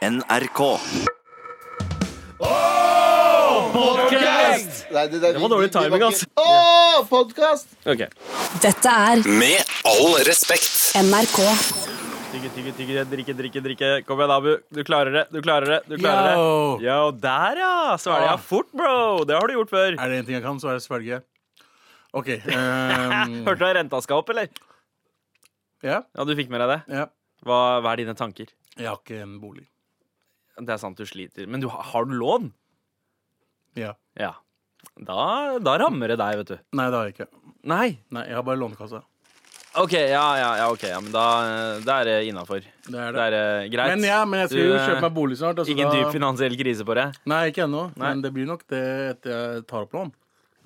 NRK. Nei, det, Det var dårlig timing, altså. Å, podkast! Ok. Dette er Med all respekt. NRK. Tygge, tygge, tygge, drikke, drikke, drikke. Kom igjen, Abu. Du klarer det. Du klarer det. Du klarer Yo. det. Yo, der, ja. Svelga Ah. fort, bro. Det har du gjort før. Er det en ting jeg kan, så er det svelge. OK. Um... Hørte du at renta skal opp, eller? ja, Ja, du fikk med deg det? ja. Hva, hva er dine tanker? Jeg har ikke en bolig. Det er sant du sliter. Men du, har du lån? Ja. Ja. Da, da rammer det deg, vet du. Nei, det har jeg ikke. Nei. Nei, Jeg har bare Lånekassa. OK, ja, ja, ja, ok, ja men da, da er det innafor. Det er Det det. er eh, greit. Men ja, men jeg skal jo eh, kjøpe meg bolig snart. altså Ingen da- dyp finansiell krise på det? Nei, ikke ennå. Men det blir nok det etter jeg tar opp lån.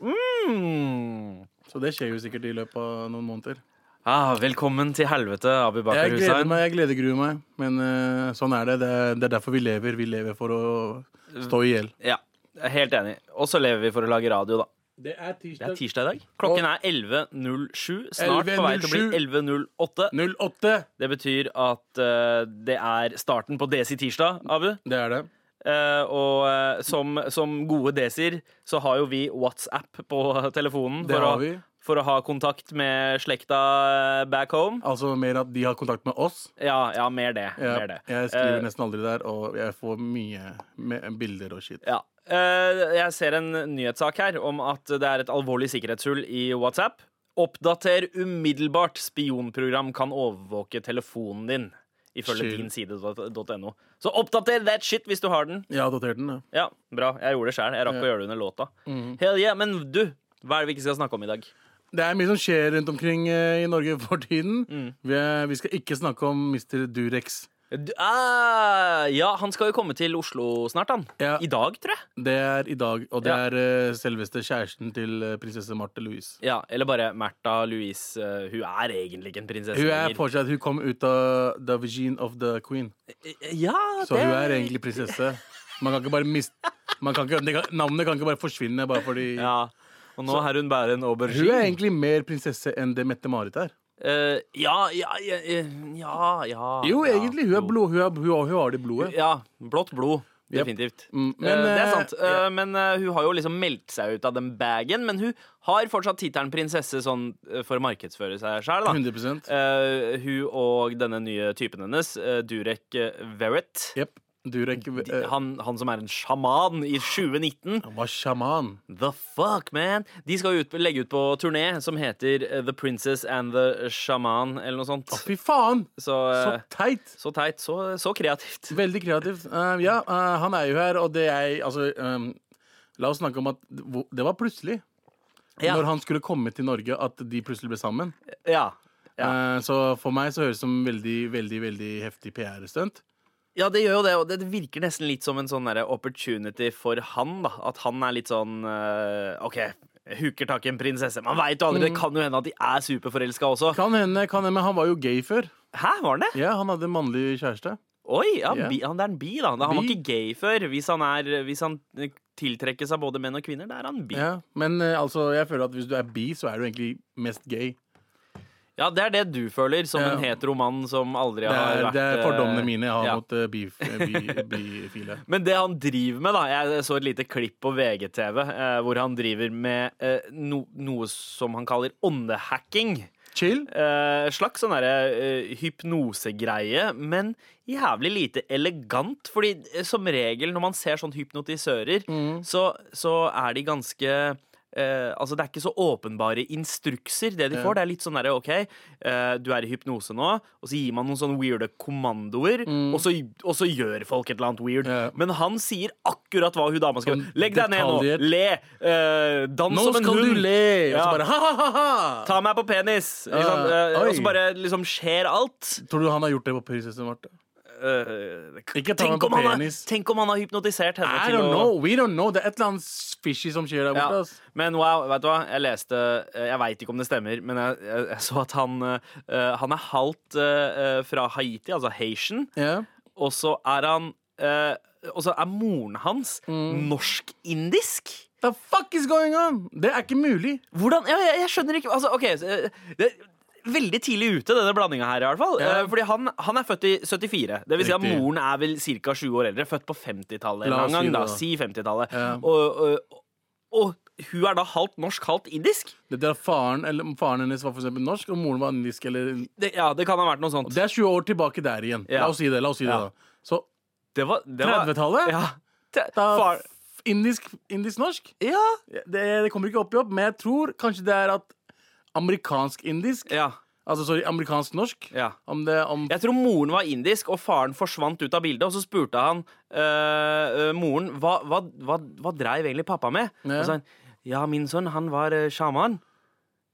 Mm. Så det skjer jo sikkert i løpet av noen måneder. Ah, velkommen til helvete, Abu Bakar Jeg gleder Hussein. meg, jeg gleder gruer meg. Men uh, sånn er det. det. er- Det er derfor vi lever. Vi lever for å stå i hjel. Ja, jeg er helt enig. Og så lever vi for å lage radio, da. Det er Det er tirsdag i dag. Klokken er 11.07. Snart på vei til å bli 11.08. 08. Det betyr at uh, det er starten på Desi tirsdag, Abu. Det er det. Uh, og uh, som, som gode desier så har jo vi WhatsApp på telefonen Det for, har å, vi. For å ha kontakt med slekta eh, back home. Altså mer at de har kontakt med oss. Ja, ja mer det. Jeg, Mer det. jeg skriver uh, nesten aldri der, og jeg får mye bilder og shit. Ja. Uh, jeg ser en nyhetssak her om at det er et alvorlig sikkerhetshull i WhatsApp. Oppdater umiddelbart. Spionprogram kan overvåke telefonen din. Ifølge din side.no. Så oppdater that shit hvis du har den. Jeg har dotert den, ja. Ja, bra. Jeg gjorde det sjøl. Jeg rakk å gjøre det under låta. Mhm. Hell yeah. Men du, hva er det vi ikke skal snakke om i dag? Det er mye som skjer rundt omkring eh, i Norge for tiden. Mm. Vi, er, vi skal ikke snakke om Mr. Durex. Du, ah, ja, han skal jo komme til Oslo snart, han. Ja. I dag, tror jeg. Det er i dag, og det Ja. er eh, selveste kjæresten til eh, prinsesse Marte Louise. Ja, Eller bare Märtha Louise. eh, hun er egentlig ikke en prinsesse Hun er lenger. fortsatt, hun kom ut av The Virgin of the Queen, Ja, så hun er egentlig prinsesse. Man kan ikke bare miste man kan ikke, det kan, Navnet kan ikke bare forsvinne bare fordi Ja, og nå er hun bare en aubergine. Hun er egentlig mer prinsesse enn det Mette-Marit er. Eh, ja, ja, ja, ja, ja Jo, ja, egentlig. Hun, er blod, hun, er, hun, har- hun har det i blodet. Ja, blått blod. Definitivt. Yep. Men, det er eh, sant. Eh, men uh, hun har jo liksom meldt seg ut av den bagen. Men hun har fortsatt tittelen prinsesse sånn eh, for å markedsføre seg. 100 Eh, hun og denne nye typen hennes, uh, Durek eh, Verrett Jepp. Durek eh, han, han som er en sjaman i 2019. Han var sjaman. The fuck, man? De skal ut, legge ut på turné som heter eh, The Princess and the Shaman, eller noe sånt. Å, fy faen! Så, Så eh, teit. så teit. Så, så kreativt. Veldig kreativt. Uh, ja, uh, han er jo her, og det er Altså, um, la oss snakke om at det var plutselig. Ja. Når han skulle komme til Norge, at de plutselig ble sammen. Ja. Ja. Uh, så for meg så høres det som veldig, veldig veldig heftig PR-stunt. Ja, det gjør jo det, og det virker nesten litt som en sånn opportunity for han, da. At han er litt sånn eh, OK, huker tak i en prinsesse. Man veit jo aldri, det kan jo hende at de er superforelska også. Kan hende, kan hende, men han var jo gay før. Hæ, var han det? Ja, Han hadde mannlig kjæreste. Oi, ja, yeah. bi, han er en bi, da. Han var ikke gay før. Hvis han, er, hvis han eh, tiltrekkes av både menn og kvinner, da er han bi. Ja. Ja, Men eh, altså, jeg føler at hvis du er bi, så er du egentlig mest gay. Det er det du føler, som Ja. en hetero mann som aldri Det har er, vært det er eh, fordommene mine jeg har ja. mot uh, bifile. Bi, bifile. Men det han driver med, da Jeg så et lite klipp på VGTV eh, hvor han driver med eh, no, noe som han kaller åndehacking. Chill. Eh, slags sånn derre eh, hypnosegreie, men jævlig lite elegant. Fordi eh, som regel når man ser sånn hypnotisører, så, så er de ganske eh, altså Det er ikke så åpenbare instrukser, det de får. Det er litt sånn derre OK, eh, du er i hypnose nå, og så gir man noen sånne weirde kommandoer, og, så, og så gjør folk et eller annet weird. Ja. Men han sier akkurat hva hun dama skal Sånn gjøre. Legg deg ned nå! Le! eh, dans Nå som en skal du le! Og så bare ha-ha-ha! Ta meg på penis! Eh, og så bare liksom skjer alt. Tror du han har gjort det på prinsesse Marte? Meg tenk, om har, tenk om han har hypnotisert henne I don't know. We don't know. Det er et eller annet fishy som skjer der borte. Men wow, vet du hva? Jeg leste eh, Jeg veit ikke om det stemmer, men jeg, jeg, jeg så at han uh, Han er halvt uh, fra Haiti, altså Haitian, yeah. og så er han Og så er moren hans Mm. norsk-indisk. The fuck is going on? Det er ikke mulig. Hvordan? Ja, jeg, jeg skjønner ikke Altså, OK. Det, veldig tidlig ute, denne blandinga her, i hvert fall. Ja. Eh, Fordi han, han er født i 74. Det vil si at moren er vel ca. 20 år eldre. Født på 50-tallet. La oss gang, da. Si 50-tallet. Ja. Og, og, og hun er da halvt norsk, halvt indisk? Det er faren, eller, faren hennes var for eksempel norsk, og moren var indisk. Eller, Det, ja, det kan ha vært noe sånt. det er 20 år tilbake der igjen. La oss si det. la oss si det da Så Det var, det 30-tallet? Ja. Da, far, indisk, indisk-norsk? ja. Det, det kommer ikke opp i opp, men jeg tror kanskje det er at amerikansk-indisk ja. Altså sorry, amerikansk-norsk. Ja. Om det om Jeg tror moren var indisk, og faren forsvant ut av bildet. Og så spurte han øh, øh, moren hva, hva, hva, hva dreiv egentlig pappa med. Ja. Og så sa han ja, min sønn, han var øh, sjaman.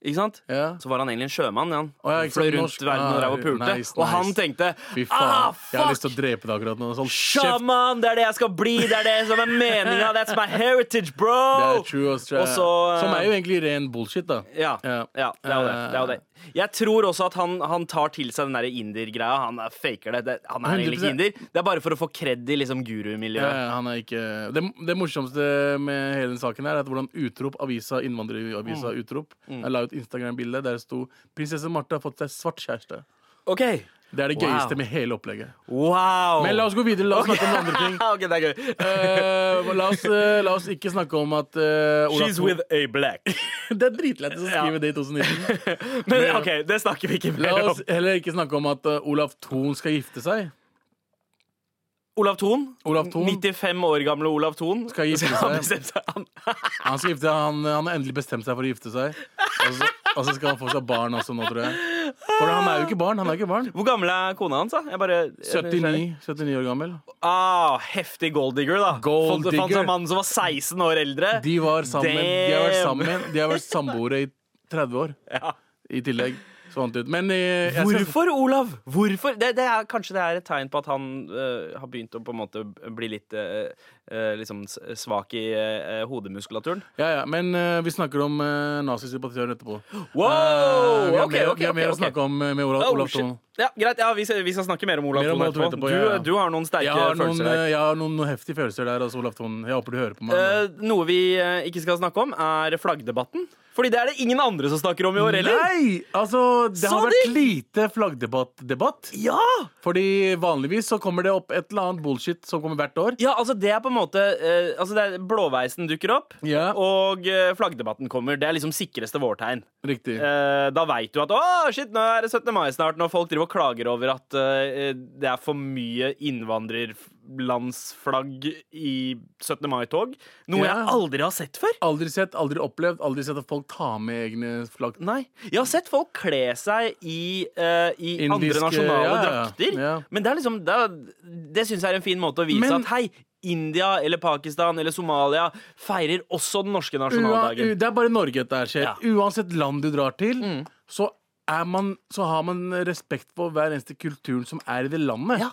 Ikke sant? ja. Så var han egentlig en sjømann. Han Oh, ja, fløy rundt norsk. verden og Ah, drev og pulte. nice, Og han tenkte Fy faen. ah, jeg har lyst til å drepe deg akkurat nå. Sånn. Sjaman! Det er det jeg skal bli! Det er det som er meninga! That's my heritage, bro! Det er true, Også, Og så, eh, Som er jo egentlig ren bullshit, da. Ja, Ja. ja det, er jo det, det er jo det. Jeg tror også at han, han tar til seg den der inder-greia. Han er faker det. det. Han er egentlig ikke 100%. inder. Det er bare for å få kred i liksom gurumiljøet. ja, han er ikke det, det morsomste med hele den saken her er at hvordan Utrop, avisa, innvandreravisa Mm. Utrop, jeg la ut Instagram-bilde der det sto 'Prinsesse Marte har fått seg svart kjæreste'. OK. Det er det Wow. gøyeste med hele opplegget. Wow. Men la oss gå videre. La oss snakke om andre ting. OK, det er gøy. Uh, la, oss, uh, la oss ikke snakke om at uh, She's Thon- with a black. Det er dritlett å Ja. skrive det i 2019. Men OK, det snakker vi ikke mer om. La oss heller ikke snakke om at Olav Olaf Thon skal gifte seg. Olav Thon. Olav Thon 95 år gamle Olav Thon. Skal gifte seg. Han, seg. Han, Han, skal gifte, han, han har endelig bestemt seg for å gifte seg. Og så, og så skal han få seg barn også nå, tror jeg. For han er jo ikke barn. Han er ikke barn. hvor gammel er kona hans? da? Bare, er 79, 79 år gammel. Ah, heftig golddigger, da. Gold Fant- seg en mann som var 16 år eldre. De var sammen De har vært sammen De har vært samboere i 30 år Ja. i tillegg. Så ut. Men eh, jeg Hvorfor, Olav? Hvorfor? Det, det er, kanskje det er et tegn på at han øh, har begynt å på en måte bli litt øh, liksom svak i øh, hodemuskulaturen. ja, ja, men eh, vi snakker om uh, nazisympatisøren etterpå. Wow! Uh, vi har ok, mer, ok, vi har mer okay, å snakke om eh, med Olav, Oh, Olav. Thon. Ja, greit, ja, vi, skal, vi skal snakke mer om Olav Thon etterpå. Etterpå. Du, ja, ja. Du, har noen sterke Jeg har, noen, følelser der. eh, jeg har noen, noen heftige følelser der. Altså, Olav Thon. Jeg håper du hører på meg. Uh, noe vi uh, ikke skal snakke om, er flaggdebatten. Fordi det er det ingen andre som snakker om i år heller. Nei! Altså, det har vært vært lite flaggdebatt-debatt. Ja! Fordi vanligvis så kommer det opp et eller annet bullshit som kommer hvert år. Ja, altså det er på en måte eh, Altså det er Blåveisen dukker opp, Ja. og eh, flaggdebatten kommer. Det er liksom sikreste vårtegn. Riktig. Eh, da veit du at å, shit, nå er det 17. mai snart, når folk driver og klager over at eh, det er for mye innvandrerlandsflagg i 17. mai-tog. Noe Ja. jeg aldri har sett før. Aldri sett, aldri opplevd, aldri sett at folk tar med egne flagg. Nei. Jeg har sett folk kle seg i, eh, i Indiske- andre nasjonale ja, ja, drakter. ja. Men det er liksom Det, er- det syns jeg er en fin måte å vise Men- at hei, India eller Pakistan eller Somalia feirer også den norske nasjonaldagen. Ua, det er bare Norge dette skjer. Ja. Uansett land du drar til, Mm. så, er man, så har man respekt for hver eneste kulturen som er i det landet. Ja.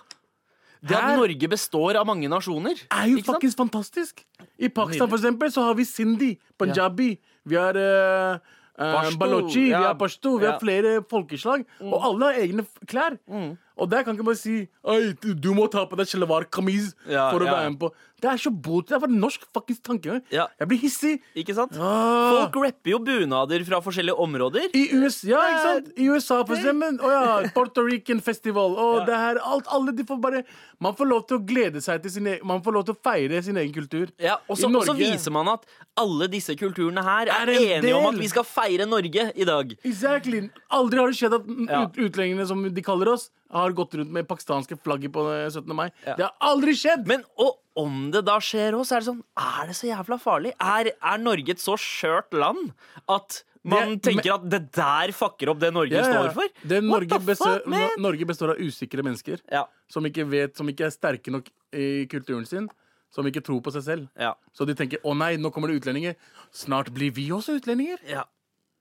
Det at Her- Norge består av mange nasjoner. er jo faktisk fantastisk. I Pakistan for eksempel, så har vi sindhi, punjabi, vi har uh, balochi, vi har pashto, vi Ja. har flere folkeslag. Og alle har egne klær. klær. Og der kan ikke bare si Oi, du, du må ta på deg shalwar-kamis Ja, for å ja. være med på Det er så bot. Det er bare norsk fuckings tankegang. Ja. Jeg blir hissig. Ikke sant? Ah. Folk rapper jo bunader fra forskjellige områder. I USA, ja, ikke sant? I USA for eksempel. Å ja, Puerto Rican Festival. Og det her, alt, alle de får bare Man får lov til å glede seg til sin egen Man får lov til å feire sin egen kultur. Ja, og så I og så Norge- viser man at alle disse kulturene her er, Er en enige om del. at vi skal feire Norge i dag. Exactly. Aldri har det skjedd at ut, utlendingene, som de kaller oss, har gått rundt med pakistanske flagget på eh, 17. mai. Ja. Det har aldri skjedd! Men og om det da skjer òg, så er det sånn Er det så jævla farlig? Er, er Norge et så skjørt land at man Det- tenker at det der fucker opp det Norge Ja, ja. står for? Det Norge, består, fuck? Norge består av usikre mennesker Ja, som ikke vet, som ikke er sterke nok i kulturen sin. Som ikke tror på seg selv. ja, Så de tenker 'å nei, nå kommer det utlendinger'. Snart blir vi også utlendinger. ja.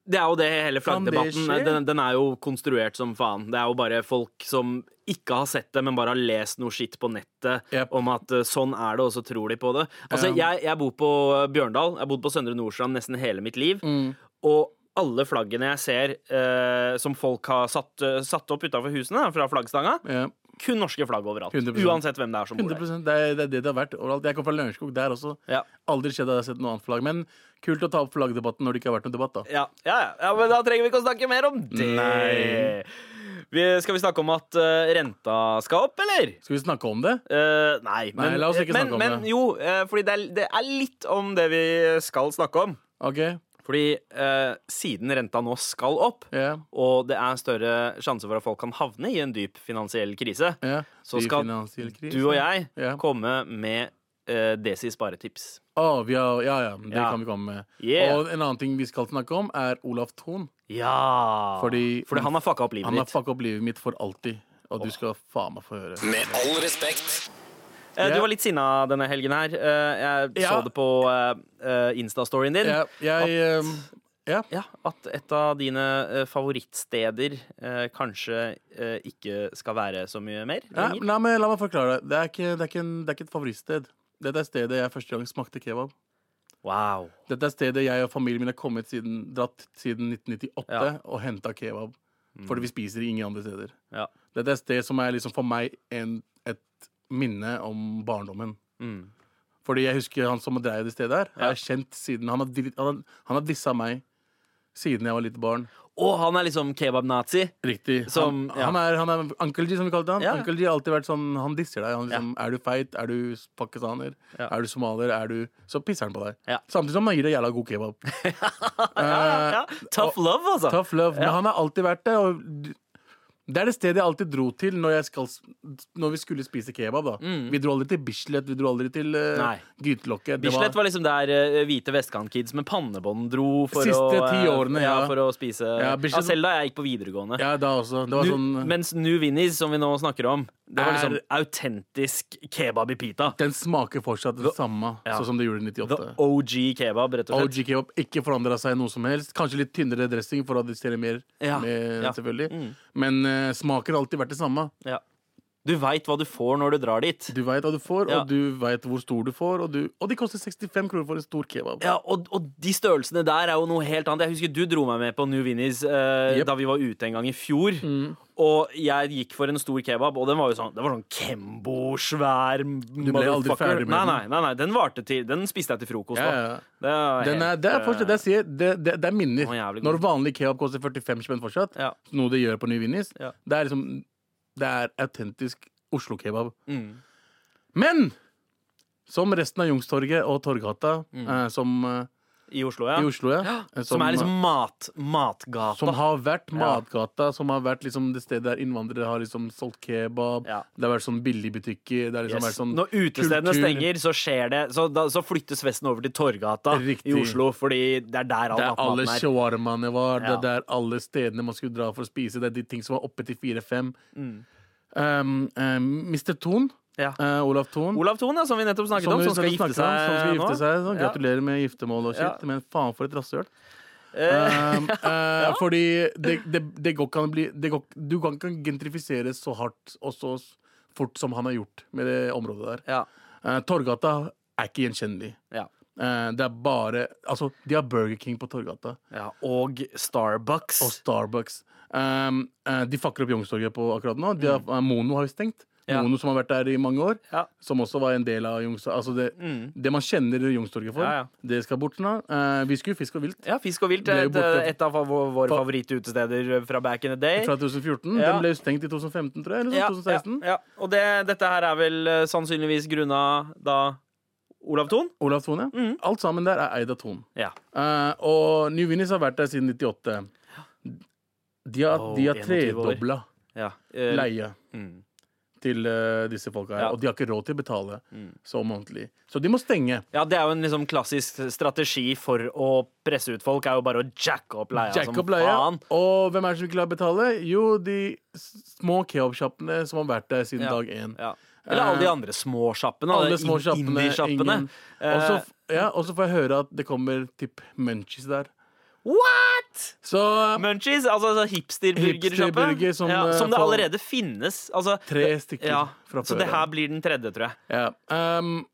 Det er jo det hele flaggdebatten. Den, den er jo konstruert som faen. Det er jo bare folk som ikke har sett det, men bare har lest noe skitt på nettet Yep. om at eh, sånn er det, og så tror de på det. Altså, jeg, jeg bor på Bjørndal. Jeg har bodd på Søndre Nordstrand nesten hele mitt liv. Mm. Og alle flaggene jeg ser eh, som folk har satt, eh, satt opp utafor husene fra flaggstanga, Ja. Kun norske flagg overalt. 100%. Uansett hvem det er som bor der. 100 det er, det er det det har vært overalt. Jeg kom fra Lørenskog, der også. Ja. Aldri skjedd at jeg har sett noe annet flagg. Men kult å ta opp flaggdebatten når det ikke har vært noen debatt, da. Ja, ja, ja. ja, men da trenger vi ikke å snakke mer om det. Nei. Vi, skal vi snakke om at uh, renta skal opp, eller? Skal vi snakke om det? Uh, nei, men, Nei, la oss ikke men, snakke om men det. jo, uh, fordi det er, det er litt om det vi skal snakke om. OK? Fordi eh, siden renta nå skal opp, yeah. og det er større sjanse for at folk kan havne i en dyp finansiell krise, ja. Så skal finansiell krise. du og jeg yeah. komme med eh, Desi sparetips. Oh, vi har, ja, ja. Det Ja. kan vi komme med. Yeah. Og en annen ting vi skal snakke om, er Olaf Thon. Ja! Fordi- han har fucka opp livet Han har ditt. fucka opp livet mitt for alltid. Og du skal faen meg få høre. Med all respekt. Eh, Du var litt sinna denne helgen her. Eh, jeg yeah. så det på uh, Insta-storyen din. Yeah. jeg at, Ja. Ja, At et av dine eh, favorittsteder eh, kanskje eh, ikke skal være så mye mer Nei, la, meg, la meg forklare. Det er ikke, det, er en, det er ikke et favorittsted. Dette er stedet jeg første gang smakte kebab. Wow. Dette er stedet jeg og familien min har kommet siden, dratt siden 1998 Ja. Mm. og henta kebab. Fordi vi spiser ingen andre steder. Ja. Dette er et sted som er liksom for meg en, et minne om barndommen. Mm. Fordi jeg husker han som drev det stedet her. Ja. Har jeg kjent siden Han har, han han har dissa meg siden jeg var lite barn. Og han er liksom kebab-nazi. Riktig. Som- han, ja. han er, han er Uncle G, som vi kalte han. Ja. Uncle G har alltid vært sånn Han disser deg. Han liksom, Er du feit? Er du pakistaner? Ja. Er du somalier? Er du Så pisser han på deg. Ja. Samtidig som han gir deg jævla god kebab. Ja, tough love, altså. Tough love. Men han har alltid vært det. Og det er det stedet jeg alltid dro til når, jeg skal, når vi skulle spise kebab. da Vi dro aldri til Bislett, vi dro aldri til uh, Mm. Grytelokket. Bislett var liksom der uh, hvite vestkantkids med pannebånd dro for Siste å ti eh, årene, ja. for å spise Ja, Ja, selv da jeg gikk på videregående. Ja, da også. Det var Nu, sånn mens New Vinnies, som vi nå snakker om, det var liksom Er- autentisk kebab i pita. Den smaker fortsatt det samme, Ja. sånn som det gjorde i The 98. OG kebab, rett og slett. OG kebab ikke forandra seg noe som helst. Kanskje litt tynnere dressing for å adressere mer, Ja, med, ja. selvfølgelig. Mm. Men uh, smaken har alltid vært det samme. Ja. Du veit hva du får når du drar dit. Du veit hva du får, Ja. og du veit hvor stor du får. Og, du, og de koster 65 kroner for en stor kebab. Ja, og, og de størrelsene der er jo noe helt annet. Jeg husker du dro meg med på New Vinnies eh, Yep. da vi var ute en gang i fjor. Og jeg gikk for en stor kebab, og den var jo sånn Det var sånn Kembo-svær Du ble aldri ferdig med nei, den. nei, nei, nei, den varte til Den spiste jeg til frokost. Ja, ja. Det er er, det, er fortsatt, det, sier, det, det, det er minner. Når vanlig kebab koster 45 spenn fortsatt, Ja. noe det gjør på New Vinnies, det er liksom Det er autentisk Oslo-kebab. Mm. Men som resten av Youngstorget og Torgata, Mm. eh, som eh, I Oslo, ja. i Oslo, ja. eh, Som, er liksom mat, matgata. Som har vært matgata, som har vært liksom det stedet der innvandrere har liksom solgt kebab. Ja. Det har vært sånn billigbutikker. Det har liksom Yes. vært sånn Når utestedene kultur. stenger, så skjer det Så, da, så flyttes festen over til Torgata Riktig. i Oslo, fordi det er der all Det er alle er. shawarmaene var, det er der alle stedene man skulle dra for å spise. Det er de ting som var oppe til fire-fem. Mm. Um, um, Mr. Thon, Ja. eh, Olav Thon, Olav Thon, ja, som vi nettopp snakket om, som skal gifte gifte om, seg som skal gifte seg. nå. Gratulerer med giftermål og shit, men faen for et rasshøl. Uh, uh, Fordi det, det, det går ikke an å bli det går, Du kan ikke gentrifisere så hardt og så fort som han har gjort med det området der. ja. Eh, Torgata er ikke gjenkjennelig. Ja. Det er bare Altså, de har Burger King på Torgata. ja. Og Starbucks. Og Starbucks. Um, de fucker opp Youngstorget på akkurat nå. De har, mm. Mono har jo stengt. Ja. Mono som har vært der i mange år. Ja. Som også var en del av Youngstorget. Altså det, Mm. det man kjenner Youngstorget for, Ja, det skal bort nå. Eh, vi skulle Fisk og vilt Ja, Fisk og vilt, er et, et av våre, Fa- favorittutesteder fra back in the day. fra 2014. Ja. Den ble stengt i 2015, tror jeg. Eller sånn, 2016. ja, ja. Og det, dette her er vel eh, sannsynligvis grunna da Olav Thon? Olav Thon, ja. Mm. Alt sammen der er eid av Thon. Ja. Uh, og New Vinnies har vært der siden 98. De har, Oh, har tredobla ja. uh, leie Mm. Til uh, disse folka her. Ja. Og de har ikke råd til å betale Mm. så månedlig. Så de må stenge. Ja, det er jo en liksom klassisk strategi for å presse ut folk, er jo bare å jacke opp leia som Jack up leia. faen. Og hvem er det som ikke klarer å betale? Jo, de små keopsjappene som har vært der siden Ja. dag én. Ja. Eller alle de andre småsjappene. Alle små sjappene. Indie-sjappene. Og så Eh, ja, får jeg høre at det kommer typ munchies der. What?! Så Munchies, altså altså hipsterburgersjappe. Hipster som, ja, eh, som det allerede finnes. Altså, tre stykker ja, fra så det her blir den tredje, tror jeg. ja. um,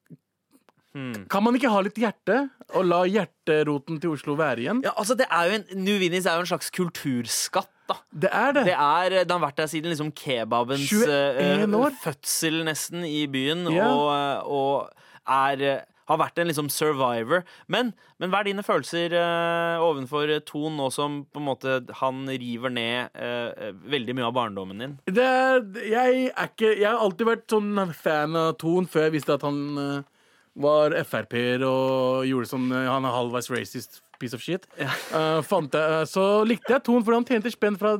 Hmm. Kan man ikke ha litt hjerte, og la hjerteroten til Oslo være igjen? Ja, altså det er jo en, New Vinnies er jo en slags kulturskatt, da. Det er det. Det, er, det har vært der siden liksom kebabens 21 eh, år. fødsel, nesten, i byen. Yeah. Og, og er eh, har vært en liksom survivor. Men, men hva er dine følelser uh, ovenfor Ton, nå som på en måte han river ned uh, veldig mye av barndommen din? det jeg, er ikke, jeg har alltid vært sånn fan av Ton før jeg visste at han uh, var Frp-er og gjorde sånn eh, Han er halvveis racist piece of shit. Eh, fant jeg, eh, så likte jeg Ton fordi han tjente spenn fra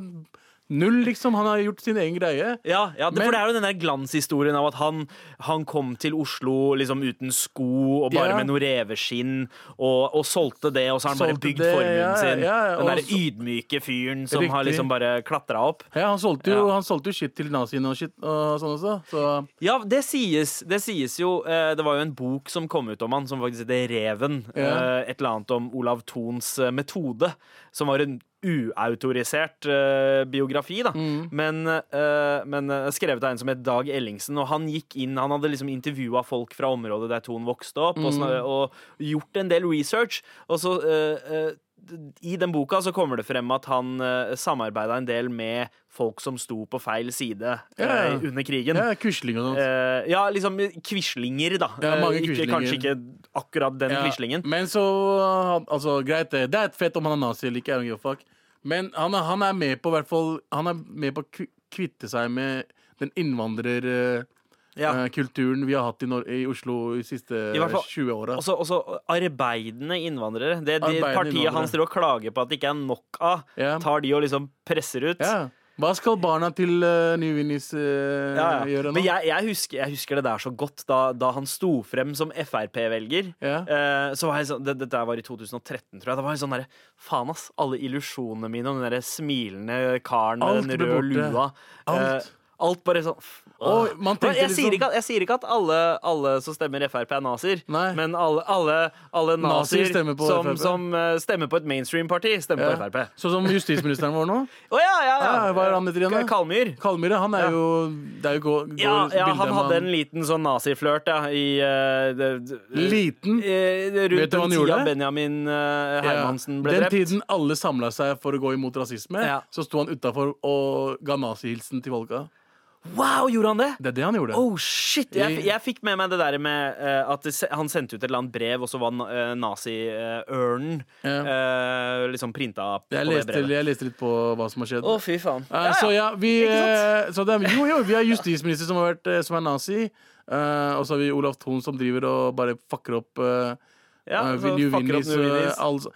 null, liksom. Han har gjort sin egen greie. Ja, ja det, Men- for det er jo den der glanshistorien av at han, han kom til Oslo liksom uten sko og bare Ja. med noe reveskinn, og, og solgte det, og så har han bare bygd det, formuen ja, sin. den derre ydmyke fyren som har liksom bare klatra opp. Ja, han solgte jo, han solgte jo shit til naziene og shit og sånn også. Så Ja, det sies, det sies jo eh, Det var jo en bok som kom ut om han, som faktisk heter Reven. Eh, et eller annet om Olav Thons eh, metode, som var en uautorisert uh, biografi, da. Mm. Men, uh, men eh, skrevet av en som het Dag Ellingsen, og han gikk inn Han hadde liksom intervjua folk fra området der Thon vokste opp, Mm. og, og gjort en del research. Og så uh, i den boka så kommer det frem at han uh, samarbeida en del med folk som sto på feil side eh, Ja, ja. under krigen. ja, Quisling og sånt. Uh, ja, liksom quislinger, da. Ja, mange Eh, ikke. Kanskje ikke akkurat den Ja, quislingen. Men så Altså, greit, det. Det er et fett om han er nazi eller ikke. I don't give a fuck. Men han er, han er med på hvert fall Han er med på å kvitte seg med den innvandrerkulturen Ja. vi har hatt i, Nor i Oslo de siste fall- 20 åra. Også, også arbeidende innvandrere. Det, de Arbeidende partiet innvandrere. hans driver og klager på at det ikke er nok av, Ja. tar de og liksom presser ut. Ja. Hva skal barna til uh, Nyvinnis uh, Ja, ja. gjøre nå? Men jeg, jeg, husker, jeg husker det der så godt, da, da han sto frem som Frp-velger. Ja. uh, så var jeg sånn, det, Dette var i 2013, tror jeg. Da var jeg sånn derre Faen, ass. Alle illusjonene mine om den derre smilende karen med Alt den røde lua. Alt. Alt bare sånn åh. man tenkte jeg, sier liksom- ikke at, jeg sier ikke at alle, alle som stemmer Frp, er nazier. Nei. Men alle, alle, alle Nazier nazier stemmer på som, FrP. som eh, stemmer på et mainstream-parti, stemmer Ja. på Frp. Sånn som justisministeren vår nå. Å ja, ja, ja. Ja, hva er han heter igjen, da? Kalmyr. Kalmyre, han er Ja. jo Det er jo gå, Ja, ja, han med hadde en liten sånn naziflørt ja, i eh, det- det- Liten? eh, Vet Rundt du hva han tida gjorde? Benjamin eh, Hermansen ble Den drept. tiden alle samla seg for å gå imot rasisme, Ja. så sto han utafor og ga nazihilsen til folka. Wow, gjorde han det? Det er det han gjorde. Oh shit! Jeg, jeg fikk med meg det der med uh, at det, han sendte ut et eller annet brev, og så var eh, nazi-ørnen Ja. eh, liksom printa på jeg, det leste, brevet. jeg leste litt på hva som har skjedd. Å, fy faen. Eh, Så ja, vi, så det jo, jo, vi har justisminister som, har vært, som er nazi. eh, og så har vi Olaf Thon som driver og bare fucker opp uh, Ja, uh, New Winnies. Altså.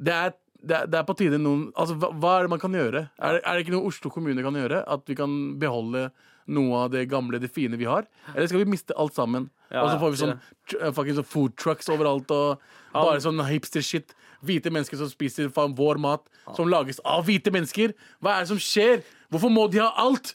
Det, er, det, det er på tide noen Altså, hva, hva er det man kan gjøre? Er, det- er det ikke noe Oslo kommune kan gjøre? At vi kan beholde noe av det gamle, det fine vi har? Eller skal vi miste alt sammen? Ja, og så får vi sånn eh, fucking sånn food trucks overalt, og bare sånn hipster-shit. Hvite mennesker som spiser vår mat, som lages av hvite mennesker. Hva er det som skjer? Hvorfor må de ha alt?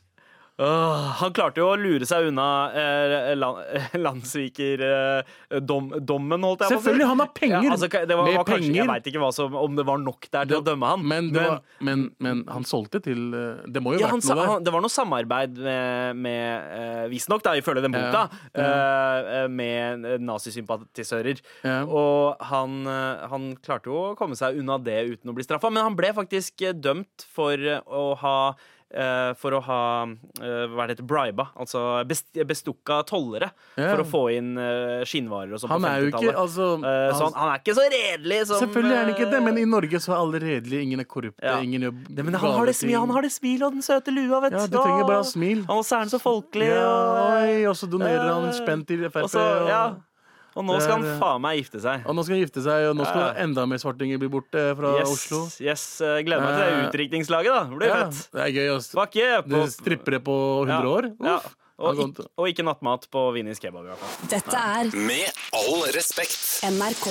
Åh, han klarte jo å lure seg unna eh, land, landsvikerdommen, holdt jeg på å si. Selvfølgelig, han har penger. Ja, altså, det var, var kanskje, jeg veit ikke som, om det var nok der til å dømme han. Men, men, var, men, men han solgte til eh, Det må jo ja, vært noe der. han, det var noe samarbeid med, med uh, visstnok, ifølge den boka, Ja, eh, eh, med eh, nazisympatisører. Og han, eh, han klarte jo å komme seg unna det uten å bli straffa, men han ble faktisk eh, dømt for eh, å ha eh, for å ha eh, hva det heter, briba, altså bestukka tollere Ja. for å få inn eh, skinnvarer og sånn på Han er jo ikke 50-tallet. altså, Eh, så han, han, er ikke så redelig som Selvfølgelig er han ikke det, men eh, i Norge så er alle redelige. Ingen er korrupte. Ja. Ingen gjør det, men han har det, smil, han har det smil og den søte lua, vet Ja, du trenger bare smil. Og så er han så folkelig. Ja, og, og så donerer han spent spenn til Frp. og, så, ja. Og nå skal han faen meg gifte seg. Og nå skal han gifte seg, og nå skal Ja. enda mer svartinger bli borte fra Yes, Oslo. yes, eh, Gleder meg til det Eh, utdrikningslaget. da Det blir Ja, fett. det er gøy. Også. Fuck yeah! Det På, strippere på 100 Ja. år. ja. Uff. Og, ikke, og ikke nattmat på Vinnis kebab. i hvert fall Dette er Med all respekt. NRK.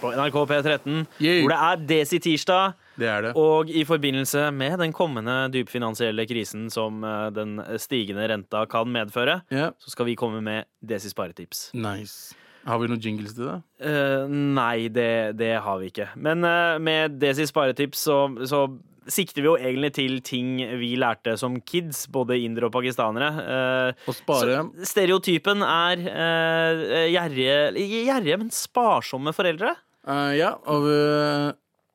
På NRK P13, Yeah. hvor det er Desi-tirsdag. Det er det. Og i forbindelse med den kommende dypfinansielle krisen som eh, den stigende renta kan medføre, yeah. så skal vi komme med Desi sparetips. Nice. Har vi noen jingles til det? Uh, nei, det, det har vi ikke. Men uh, med Desi sparetips så, så sikter vi jo egentlig til ting vi lærte som kids, både indere og pakistanere. Uh, Å spare så stereotypen er eh, gjerrige, gjerrige, men sparsomme foreldre. Eh, Ja, og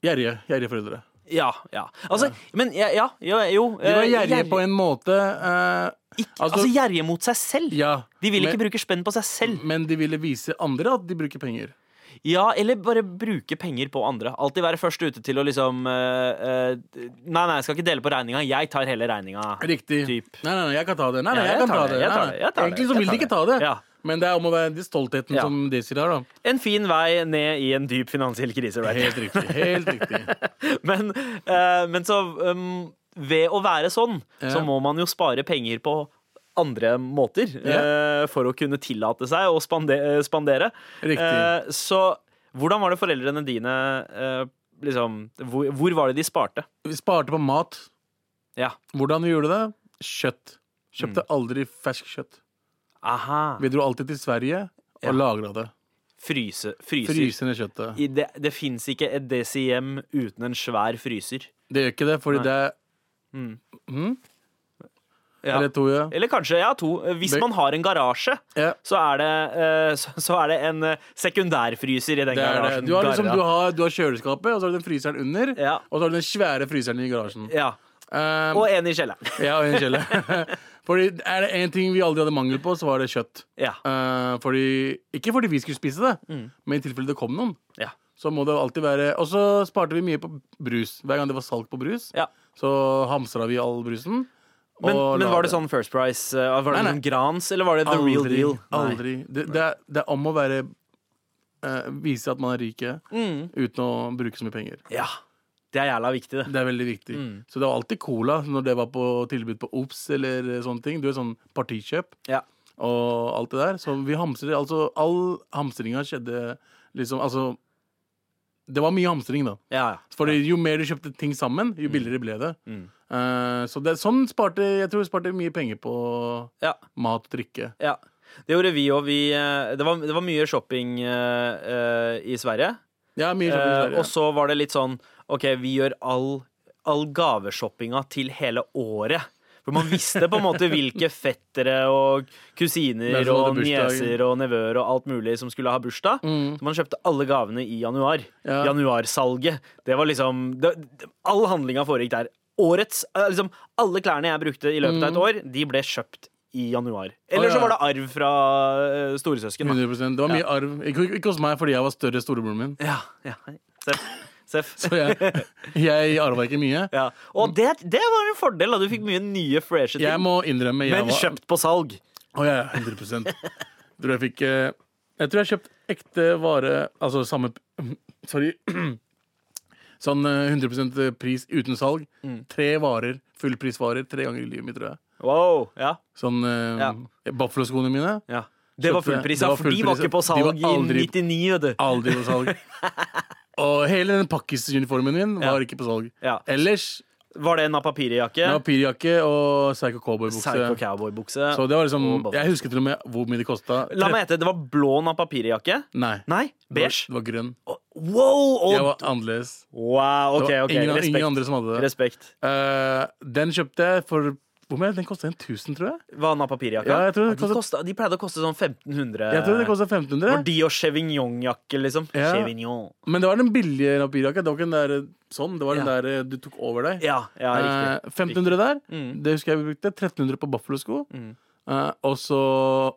gjerrige, gjerrige foreldre. Ja, ja. Altså, men ja, ja, jo, jo De var eh, gjerrige på en måte. Ikke, altså- altså, gjerrige mot seg selv. ja, De vil ikke bruke spenn på seg selv. men de ville vise andre at de bruker penger. Ja, eller bare bruke penger på andre. Alltid være først ute til å liksom uh, uh, Nei, nei, jeg skal ikke dele på regninga. Jeg tar hele regninga. Riktig. Typ. Nei, nei, nei, jeg kan ta det. Nei, nei, Ja, jeg, jeg kan ta det, Nei, nei. Egentlig så vil de ikke ta det. Ja. Men det er om å være den stoltheten Ja. som Desir har. da En fin vei ned i en dyp finansiell krise. Right? Helt riktig. helt riktig Men, uh, men så um, ved å være sånn, så må man jo spare penger på andre måter eh, for å kunne tillate seg å spandere. spandere. Eh, så hvordan var det foreldrene dine uh, liksom, hvor, hvor var det de sparte? Vi sparte på mat. Ja. Hvordan vi gjorde det? Kjøtt. Kjøpte Mm. aldri fersk kjøtt. Aha. Vi dro alltid til Sverige og Ja. lagra det. Fryse, fryser. Fryse ned kjøttet. I det det fins ikke et DCM uten en svær fryser. Det gjør ikke det, fordi Nei. det er Mm. Mm. Ja. Eller to, ja. Eller kanskje, ja, to. Hvis man har en garasje, ja. så er det, eh, så, er det en eh, sekundærfryser i den garasjen. Du har, liksom, du, har, du har kjøleskapet, og så har du den fryseren under. Ja. Og så har du den svære fryseren i garasjen. ja. Um, Og en i kjelleren. ja, og en kjeller. fordi er det én ting vi aldri hadde mangel på, så var det kjøtt. Ja. Uh, fordi, ikke fordi vi skulle spise det, Mm. men i tilfelle det kom noen. Ja. Så må det alltid være Og så sparte vi mye på brus. Hver gang det var salg på brus, Ja. Så hamstra vi all brusen. Men, men var det sånn First Price? uh, Var det Nei, nei. sånn Grans, eller var det The aldri, Real Deal? Nei. Aldri. Det, det, er, det er om å være eh, Vise at man er rike Mm. uten å bruke så mye penger. Ja. Det er jævla viktig, det. Det er veldig viktig. Mm. Så det var alltid cola når det var på tilbud på Ops eller sånne ting. Du er sånn partikjøp Ja. og alt det der. Så vi hamstrer Altså, all hamstringa skjedde liksom Altså Det var mye hamstring, da. Ja, ja. Fordi jo mer du kjøpte ting sammen, jo billigere ble det. Mm. Uh, så det, sånn sparte Jeg tror vi sparte mye penger på ja. mat og drikke. Ja. Det gjorde vi òg. Det, det var mye shopping eh, eh, i Sverige. Ja, mye shopping i Sverige. Uh, og så var det litt sånn OK, vi gjør all, all gaveshoppinga til hele året. For man visste på en måte hvilke fettere og kusiner og nieser og nevøer og alt mulig som skulle ha bursdag. Mm. Så man kjøpte alle gavene i januar. Ja. Januarsalget. Det var liksom det, All handlinga foregikk der. Årets eh, liksom, Alle klærne jeg brukte i løpet av et år, de ble kjøpt i januar. Eller så var det arv fra uh, storesøsken. da. 100% Det var mye arv. Ikke, ikke hos meg fordi jeg var større storebroren min. Ja, ja. Seff. Seff. Så jeg, jeg arva ikke mye. Ja. Og det, det var en fordel. da Du fikk mye nye, freshe ting. Jeg må innrømme jeg men var, kjøpt på salg. Å ja, 100 Tror jeg fikk eh, Jeg tror jeg kjøpt ekte vare Altså samme Sorry. Sånn eh, 100% pris uten salg. Mm. Tre varer, fullprisvarer, tre ganger i livet mitt, tror jeg. Wow. Ja. Sånn uh, Ja. Buffalo-skoene mine. ja. Det var fullpris, ja, for de var ikke på salg aldri- i 99, vet du. Aldri på salg. Og hele den pakkisuniformen min var ikke på salg. Ja. Ellers Var det en napapiri-jakke? det var og Psycho Cowboy-bukse. Cowboy-bukse. Så det var liksom. Jeg husker til og med hvor mye det kosta. La meg gjette, det var blå napapiri-jakke? Nei. Nei, Det var, beige. det var grønn. Wow! Jeg var annerledes. wow, Det OK, var ingen, ingen andre som hadde det. Respekt. uh, den kjøpte jeg for hvor mye? Den kosta 1000, tror jeg. Hva napapiri-jakka? Ja, jeg tror det de, kostet- kostet, de pleide å koste sånn 1500. Jeg tror det kosta 1500. For de og Chevignon-jakke, liksom? Ja. Chevignon. Men det var den billige papirjakka. Det var ikke den der sånn. Det var den Ja. der eh, du tok over deg. Ja, ja, riktig. Eh, 1500 der. Mm. Det husker jeg vi brukte. 1300 på Buffalo-sko. Mm. Eh, og så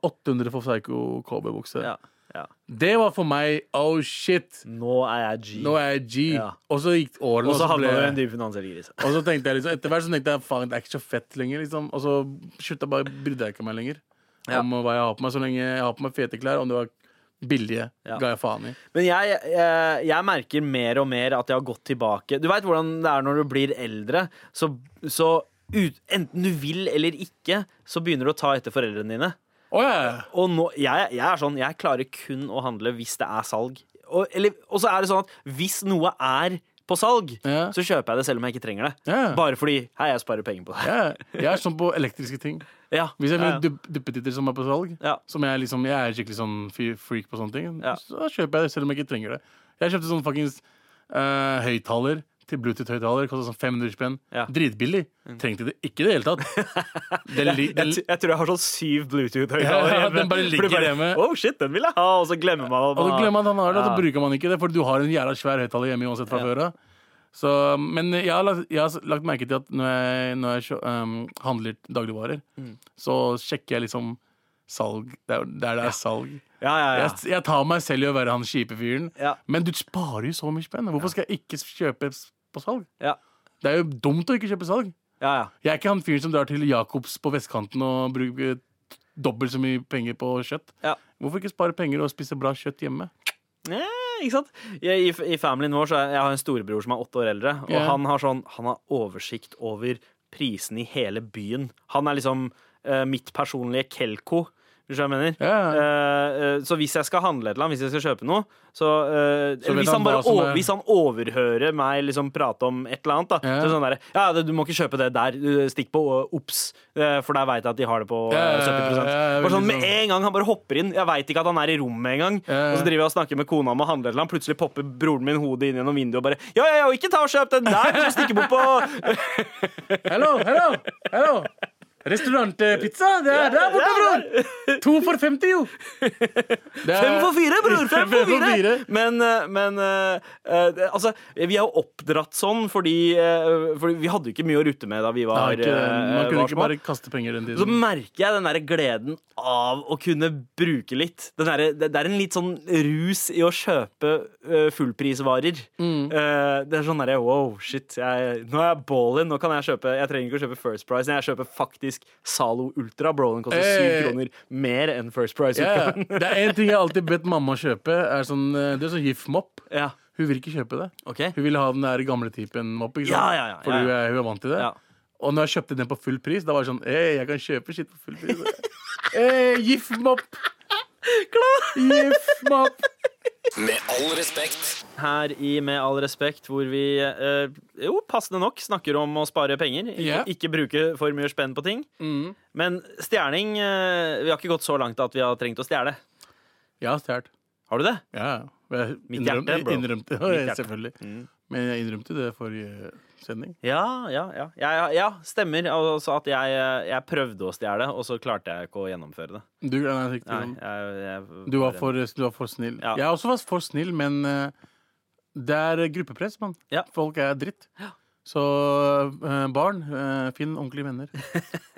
800 for Psycho Cowboy-bukse. Ja, ja. Det var for meg oh shit. Nå er jeg G. Nå er jeg G. Ja. Og så gikk årene, og så havna du i en dyp finansiell krise. Og så tenkte jeg liksom, etter hvert så tenkte jeg faen, det er ikke så fett lenger. liksom Og så slutta bare brydde jeg ikke meg lenger Ja. om hva jeg har på meg. Så lenge jeg har på meg fete klær, om det var billige, Ja. ga jeg faen i. Men jeg, jeg, jeg merker mer og mer at jeg har gått tilbake. Du veit hvordan det er når du blir eldre. Så, så ut, enten du vil eller ikke, så begynner du å ta etter foreldrene dine. Å yeah. Og nå, jeg, jeg er sånn, jeg klarer kun å handle hvis det er salg. Og, eller, og så er det sånn at hvis noe er på salg, yeah. så kjøper jeg det selv om jeg ikke trenger det. Yeah. Bare fordi hei, jeg sparer penger på det. ja. Jeg er sånn på elektriske ting. Ja, Hvis jeg ja, vil ja. dupp, duppetitter som er på salg, Ja. som jeg liksom Jeg er skikkelig sånn freak på sånne ting, Ja. så kjøper jeg det selv om jeg ikke trenger det. Jeg kjøpte sånn fuckings uh, høyttaler til Bluetooth-høyttaler. Kosta sånn 500 spenn. Ja. Mm. Dritbillig. Trengte det ikke i det hele tatt. Den, den, Jeg, jeg tror jeg har sånn syv Bluetooth-høyttalere Ja, hjemme. den bare ligger hjemme. Oh shit, den vil jeg ha! Og så glemmer man og så glemmer man at han har det, og så bruker man ikke det, for du har en jævla svær høyttaler hjemme uansett fra Ja. før av. Så, men jeg har, lagt, jeg har lagt merke til at når jeg, når jeg um, handler dagligvarer, Mm. så sjekker jeg liksom salg der, der det er salg. Ja, ja, ja. Jeg, jeg tar meg selv i å være han kjipe fyren. Ja. Men du sparer jo så mye spenn. Hvorfor skal jeg ikke kjøpe på salg? Ja. Det er jo dumt å ikke kjøpe salg. ja, ja. Jeg er ikke han fyren som drar til Jacobs på vestkanten og bruker dobbelt så mye penger på kjøtt. Ja. Hvorfor ikke spare penger og spise bra kjøtt hjemme? Ja, ikke sant? Jeg, i, I familien vår så er, jeg har en storebror som er åtte år eldre. Og Ja. han har sånn Han har oversikt over prisene i hele byen. Han er liksom eh, mitt personlige Kelko. Hvis jeg mener. Ja, ja. Uh, så hvis jeg skal handle et eller annet, hvis jeg skal kjøpe noe, så, uh, Så hvis, han han bare, hva som er- hvis han overhører meg liksom prate om et eller annet, da, Ja. så sånn der, ja, du må ikke kjøpe det der. Stikk på uh, OBS, eh, for der veit jeg at de har det på Ja, eh, ja, 70 ja, ja, Bare sånn, Med en gang han bare hopper inn. Jeg veit ikke at han er i rommet engang. Og så driver jeg og snakker med kona om å handle et eller annet. Plutselig popper broren min hodet inn gjennom vinduet og bare Ja, ja, ja, ikke ta og kjøp den der! Du stikker bort på Hello, hello, hello. Restaurantpizza? Det er der borte, bror! To for 50, jo. Det er- Fem for fire, bror! Fem for fire! fire. Men, eh, men uh, altså, vi er jo oppdratt sånn fordi, uh, fordi vi hadde jo ikke mye å rutte med da vi var, Nei, ikke, man kunne var ikke bare kaste penger den tiden. Så merker jeg den der gleden av å kunne bruke litt. Den der, det, er en litt sånn rus i å kjøpe uh, fullprisvarer. Mm. Eh, det er sånn derre wow, shit. Jeg, nå er jeg ballin. Nå kan jeg kjøpe Jeg trenger ikke å kjøpe First Price. Jeg kjøper faktisk Zalo Ultra. Bro, den koster syv Hey. kroner mer enn First Price-utgaven. Yeah. Det er én ting jeg alltid bedt mamma kjøpe. Er sånn, eh, det er sånn GIF-mopp. ja. Hun vil ikke kjøpe det. Okay. Hun vil ha den der gamle typen mopp. Ikke sant? Ja, ja, ja, Fordi Hun, er, hun er vant til det. Ja. Og når jeg kjøpte den på full pris, da var det sånn Ei, jeg kan kjøpe skitt på full pris. hey, GIF-mopp! Med all respekt. Her i Med all respekt, hvor vi eh, jo passende nok snakker om å spare penger. Ikke, ikke bruke for mye spenn på ting. Mm. Men stjerning eh, Vi har ikke gått så langt at vi har trengt å stjele. Jeg har stjålet. Har du det? Ja, ja. Jeg Mitt hjerte, bro. Innrømte, ja, Mitt hjerte. selvfølgelig. Mm. Men jeg innrømte det forrige sending. Ja, ja, ja. Ja, ja, stemmer. Altså at jeg, jeg prøvde å stjele, og så klarte jeg ikke å gjennomføre det. Du, nei, riktig. Nei, jeg, jeg, du, var for, du var for snill. Ja. Jeg også var for snill, men eh, det er gruppepress, mann. Folk er dritt. Så eh, barn, eh, finn ordentlige venner.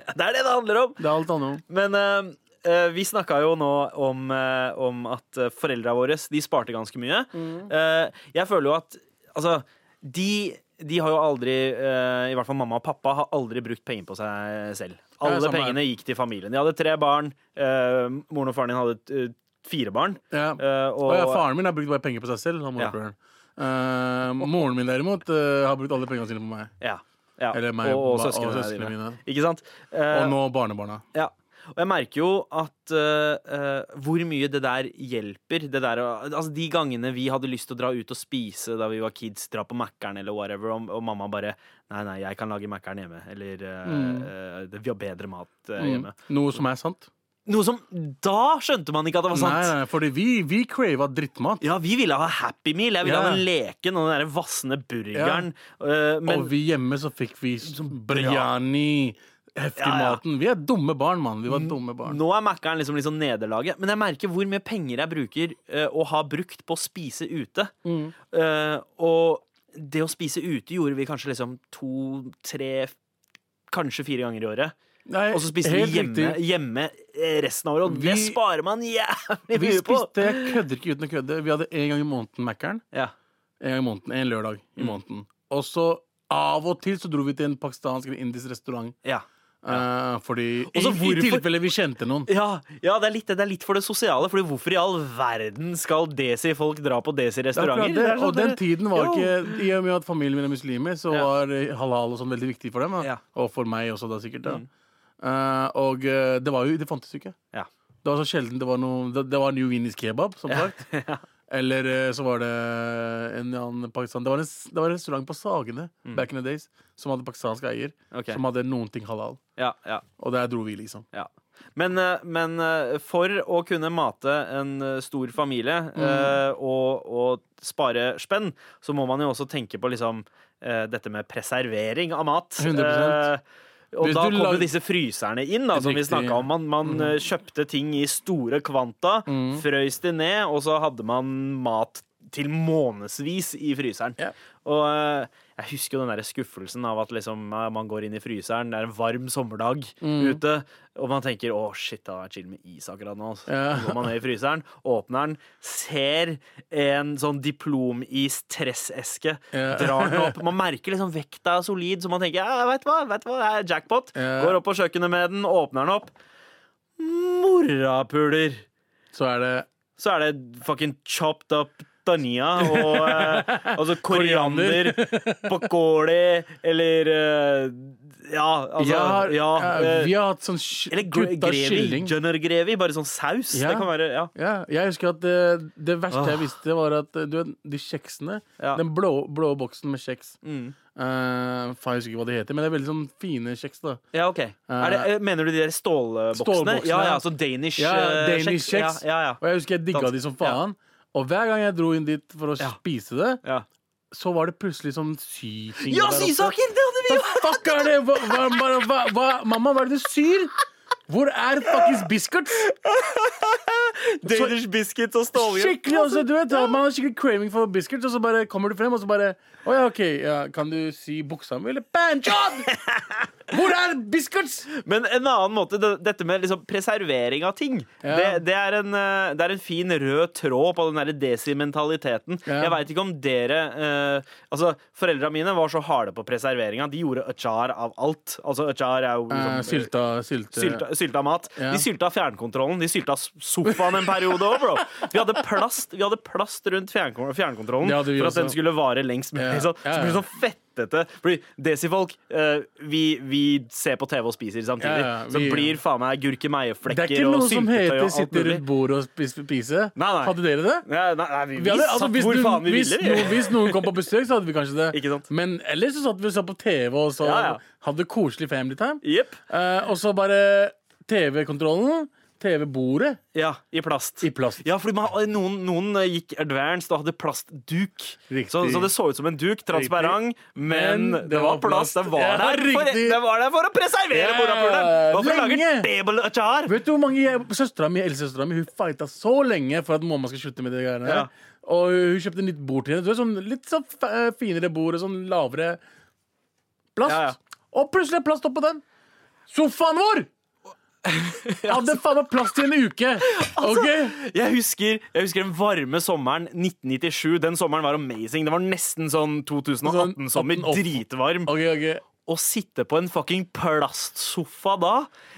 Det er det det handler om! Det er alt annet om. Men eh, vi snakka jo nå om, uh, om at uh, foreldra våre de sparte ganske mye. Mm. jeg føler jo at altså, de, de har jo aldri, eh, i hvert fall mamma og pappa, har aldri brukt penger på seg selv. Alle pengene gikk til familien. De hadde tre barn. eh, moren og faren din hadde eh, fire barn. Ja. og, Og ja, faren min har brukt bare penger på seg selv. Ja. Eh, moren min derimot uh, har brukt alle pengene sine på meg. ja, ja, Eller meg og, og ba- og søsknene dine. mine. Ikke sant? Uh, Og nå barnebarna. Ja. Og jeg merker jo at uh, uh, hvor mye det der hjelper. Det der, altså De gangene vi hadde lyst til å dra ut og spise da vi var kids, dra på Mækkern eller whatever, og, og mamma bare Nei, nei, jeg kan lage Mækkern hjemme. Eller uh, Mm. vi har bedre mat hjemme. Mm. hjemme. Noe som er sant. Noe som Da skjønte man ikke at det var sant. Nei, nei, fordi vi, vi crava drittmat. Ja, vi ville ha Happy Meal. Jeg ville yeah. ha den leken og den der vassende burgeren. Eh, men og vi hjemme så fikk vi biryani. Heftig Ja, ja. maten. Vi er dumme barn, mann. Vi var dumme barn. Nå er Mækkern liksom, liksom nederlaget. Men jeg merker hvor mye penger jeg bruker eh, og har brukt på å spise ute. Mm. Uh, og det å spise ute gjorde vi kanskje liksom to, tre, kanskje fire ganger i året. Nei, Og så spiste vi hjemme, hjemme eh, resten av året. Og det sparer man jævlig Vi mye på! spiste, jeg kødder ikke uten å kødde. Vi hadde en gang i måneden Mækkern. Ja. En gang i måneden, en lørdag i Mm. måneden. Og så av og til så dro vi til en pakistansk eller indisk restaurant. Ja. Eh, fordi i, hvorfor- i tilfelle vi kjente noen. Ja, ja det, er litt, det er litt for det sosiale. Fordi hvorfor i all verden skal desi-folk dra på er desi-restauranter? det. Og den sånn tiden var Jo. ikke I og med at familien min er muslimer, så Ja. var halal og sånn veldig viktig for dem. Ja. Og for meg også, da sikkert. Da. Mm. Uh, og eh, det var jo Det fantes jo ikke. Ja. Det var så sjelden det var noe Det, det var New Winnie's kebab, som sagt. Eller eh, så var det en annen Pakistan Det var en, det var en restaurant på Sagene back in the days som hadde pakistansk eier. okay. Som hadde noen ting halal. Ja, ja. Og der dro vi, liksom. Ja. Men, eh, men eh, for å kunne mate en stor familie Mm. og, og spare spenn, så må man jo også tenke på liksom dette med preservering av mat. 100%. Eh, og da kom lag- jo disse fryserne inn, da, som vi. Mm. snakka om. Man, man mm. kjøpte ting i store kvanta, frøys de ned, og så hadde man mat til månedsvis i fryseren. Yeah. Og eh, Jeg husker jo den der skuffelsen av at liksom, man går inn i fryseren, det er en varm sommerdag Mm. ute, og man tenker 'å, shit, det har vært chill med is akkurat nå'. Så Ja. går man ned i fryseren, åpner den, ser en sånn diplomis-tresseske, Ja. drar den opp. Man merker liksom vekta er solid, så man tenker ja, du hva, vet hva, det er jackpot. Ja. Går opp på kjøkkenet med den, åpner den opp. Morapuler! Så er det Så er det fucking chopped up dania og eh, altså koriander, pakoli eller eh, Ja, altså jeg har, ja, ja, eh, Vi har hatt sånn sk- Eller gre- kutta grevi. kylling. Jønner-grevi. Bare sånn saus. Ja. Det kan være Ja. Ja, jeg husker at det, det verste jeg visste, var at eh, du vet, de kjeksene Ja. Den blå, blå boksen med kjeks Mm. eh, Faen, jeg husker ikke hva de heter, men det er veldig sånn fine kjeks. da ja, OK. Er det, eh, mener du de der stålboksene? Stålboksene. Ja, ja, så Danish, Ja, eh, Danish kjeks. kjeks. Ja, ja, ja. Og jeg husker jeg digga Dansk. de som faen. Og hver gang jeg dro inn dit for å Ja. spise det, ja. så var det plutselig sånn syting Ja, sysaker! Det hadde vi jo! Hva fuck er det? Hva, hva, hva, hva, hva, mamma, hva er det du syr? Hvor er fuckings biscuits? Danish biscuits og stålhjelm. Skikkelig også, du vet, Man har skikkelig craving for biscuits, og så bare kommer du frem, og så bare Å ja, OK, ja, kan du si buksa mi, eller banjob? Hvor er biscuits? Men en annen måte, dette med liksom preservering av ting, Ja. det, det, er en, eh, det er en fin rød tråd på den der desimentaliteten. Ja. Jeg veit ikke om dere eh, Altså, Foreldra mine var så harde på preserveringa. De gjorde achar av alt. Altså, achar er jo Eh, liksom, sylta, sylte Sylta, sylta mat. Ja. De sylta fjernkontrollen. De sylta sofaen en periode òg, bro. Vi hadde plast, vi hadde plast rundt fjernkontrollen ja, for at den skulle vare lengst mulig. Ja. Så, så blir det sånn fettete. Fordi desifolk, uh, vi, vi ser på TV og spiser samtidig. Ja, ja, så vi- blir faen meg Det er ikke noe som heter sitter 'sitte rundt bordet og spise'. spise. Nei, nei. Hadde dere det? Ja, nei, nei, vi, vi, hadde, altså, hvis, hvor faen vi hvis, ville. vi. hvis noen kom på besøk, så hadde vi kanskje det. Ikke sant? Men ellers så satt vi og så på TV og så hadde koselig family time. Yep. Uh, og så bare TV-kontrollen, TV-bordet, Ja, i plast. i plast. Ja, fordi man, noen, noen gikk advanced og hadde plastduk. Så, så det så ut som en duk, transparent, men, Men det var plast. Det var, Ja, for, det var der for å preservere Ja, morapuleren! Det table achar. Vet du hvor mange Søstera mi, eldstesøstera mi, hun fighta så lenge for at mamma skal slutte med det greiene. Ja. Og hun kjøpte nytt bord til henne. Sånn, litt sånn finere bord og sånn lavere plast. Ja. Og plutselig er plast oppå den! Sofaen vår! Hadde faen meg plass til en uke! Altså, OK? Jeg husker, jeg husker den varme sommeren 1997. Den sommeren var amazing. Det var nesten sånn 2018-sommer. Dritvarm. Okay, okay. Å sitte på en fucking plastsofa da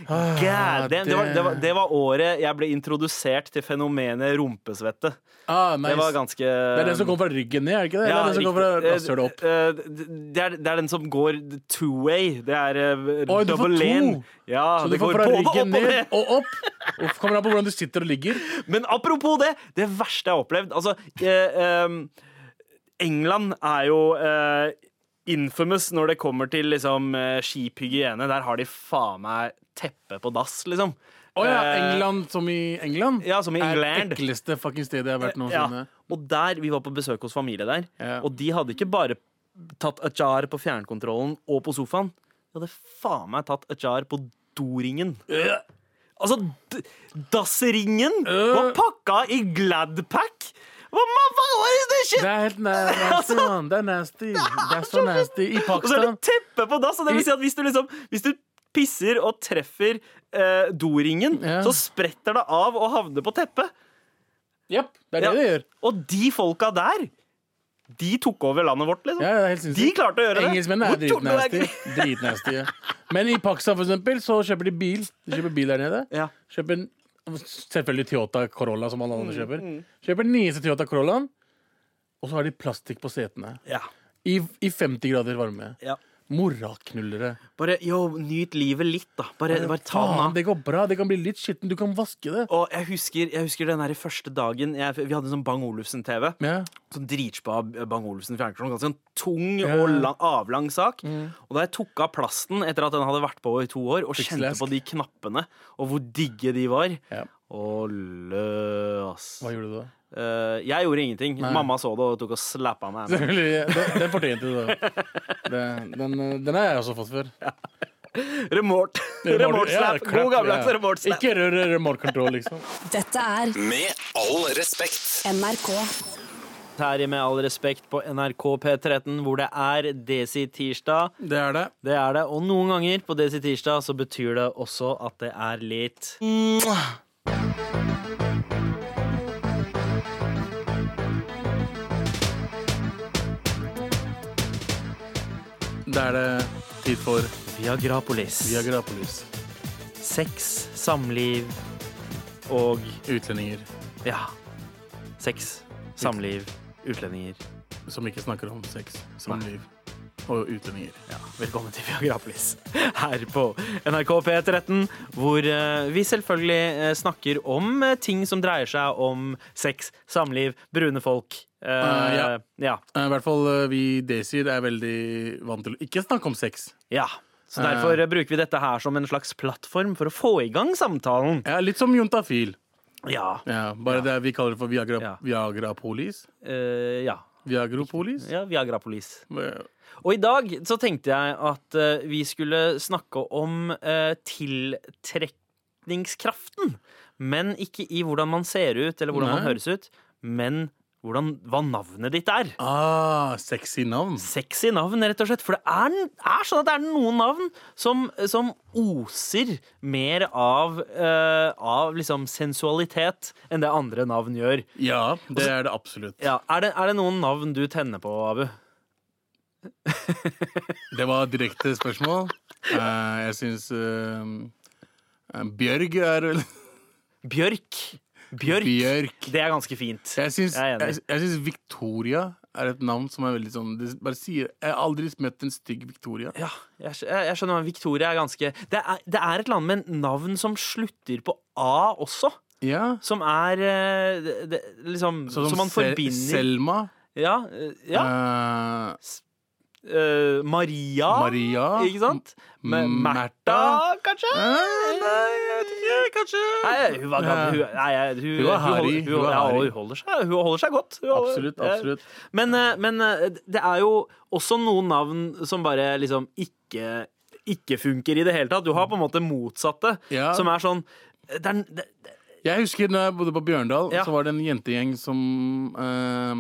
God, damn, det, var, det, var, det var året jeg ble introdusert til fenomenet rumpesvette. Ah, nice. Det var ganske Det er den som kommer fra ryggen ned, er det ikke det? Ja, Eller den som kommer fra rasshølet opp? Eh, eh, Det er, det er den som går two-way. Det er Oi, du får to. Ja, Så du får fra ryggen ned og opp. Og kommer an på hvordan du sitter og ligger. Men apropos det, det verste jeg har opplevd Altså, eh, eh, England er jo eh, infamous når det kommer til liksom skiphygiene. Der har de faen meg teppe på dass, liksom. Å ja, Eh, England som i England? Ja, som i Er England. det ekleste fucking stedet jeg har vært Ja, og der, Vi var på besøk hos familie der, Ja. og de hadde ikke bare tatt ajar på fjernkontrollen og på sofaen. De hadde faen meg tatt ajar på doringen. Altså, dassringen uh. var pakka i Gladpack! Hva, hva, hva er det shit? Det er helt na- nasty, man. Det er nasty. Det er så nasty. I Pakistan Og så er det teppe på dass. Og det vil si at hvis du, liksom, hvis du pisser og treffer eh, doringen, Ja. så spretter det av og havner på teppet. Yep, det er Ja. det gjør. Og de folka der, de tok over landet vårt, liksom. Ja, det De klarte å gjøre det. Engelskmennene er dritnasty. Dritnasty ja. Men i Pakistan for eksempel, så kjøper de bil. De kjøper bil der nede. Ja. Kjøper en, selvfølgelig Toyota Corolla, som alle Mm, andre kjøper. Kjøper den nyeste Toyota Corollaen, og så har de plastikk på setene. Ja. I, I 50 grader varme. Ja. Moraknullere. Bare yo, nyt livet litt, da. Bare, bare ta den av. det går bra. Det kan bli litt skitten. Du kan vaske det. Og jeg husker, jeg husker den der første dagen jeg, Vi hadde sånn Bang Olufsen-TV. Yeah. Sånn dritspa Bang Olufsen fjernkontroll. Ganske sånn tung Ja. Mm. og lang, avlang sak. Og da jeg tok av plasten etter at den hadde vært på i to år, og kjente på de knappene, og hvor digge de var yeah. Og lø, ass. Hva gjorde du da? Eh, jeg gjorde ingenting. Nei. Mamma så det og tok og slappa meg. det, Den, den fortjente du, da. Den, den, den har jeg også fått før. Ja. Remort. Remort slap. God gammeldags ja. remort slap. Ikke rør remortkontroll control, liksom. Dette er Med all respekt. NRK. her i Med all respekt på NRK P13, hvor det er Desi tirsdag. Det er det. Det er det. Og noen ganger på Desi tirsdag så betyr det også at det er litt Da er det tid for Viagrapolis. Viagrapolis. Sex, samliv og Utlendinger ja. Sex, samliv, utlendinger. som ikke snakker om sex, samliv og utlendinger. Ja, velkommen til Viagrapolis her på NRK P13, hvor eh, vi selvfølgelig eh, snakker om eh, ting som dreier seg om sex, samliv, brune folk. Eh, Eh, ja. ja. Eh, I hvert fall vi vi Desier er veldig vant til å ikke snakke om sex. Ja. Så derfor uh, bruker vi dette her som en slags plattform for å få i gang samtalen. Ja, litt som Juntafil. Ja. Ja, bare det vi kaller det for Viagra, Ja. Viagrapolis. Uh, ja. Viagropolis. ja Viagrapolis. Og i dag så tenkte jeg at uh, vi skulle snakke om uh, tiltrekningskraften. Men ikke i hvordan man ser ut eller hvordan man høres ut, men hvordan, hva navnet ditt er. Ah, sexy navn. Sexy navn, rett og slett. For det er, er sånn at det er noen navn som, som oser mer av, uh, av liksom sensualitet enn det andre navn gjør. Ja, det er det absolutt. Ja, er, det, er det noen navn du tenner på, Abu? Det var direkte spørsmål. Uh, jeg syns eh, Bjørg er vel Bjørk. Bjørk. Bjørk. Det er ganske fint. Jeg syns, Jeg jeg, syns Victoria er et navn som er veldig sånn bare sier, Jeg har aldri møtt en stygg Victoria. Ja, jeg, jeg, skjønner. Victoria er ganske det er, det er et annet med navn som slutter på A også. Ja. Som er eh, det, det, liksom som, Som man Sel- forbinder Selma. Ja. eh, ja. eh, eh, Maria. Maria. Ikke sant? Med Märtha, kanskje? Eh, nei, jeg vet ikke. Kanskje. Nei, hun var gammel. Hun, nei, hun, Hun var holder- harry. Hun, Hun ja, hun holder seg, hun holder seg godt. Holder- Absolutt. absolutt Men, eh, men det er jo også noen navn som bare liksom ikke ikke funker i det hele tatt. Du har på en måte motsatte, Ja. som er sånn det er, det, det, Jeg husker når jeg bodde på Bjørndal, Ja. så var det en jentegjeng som eh,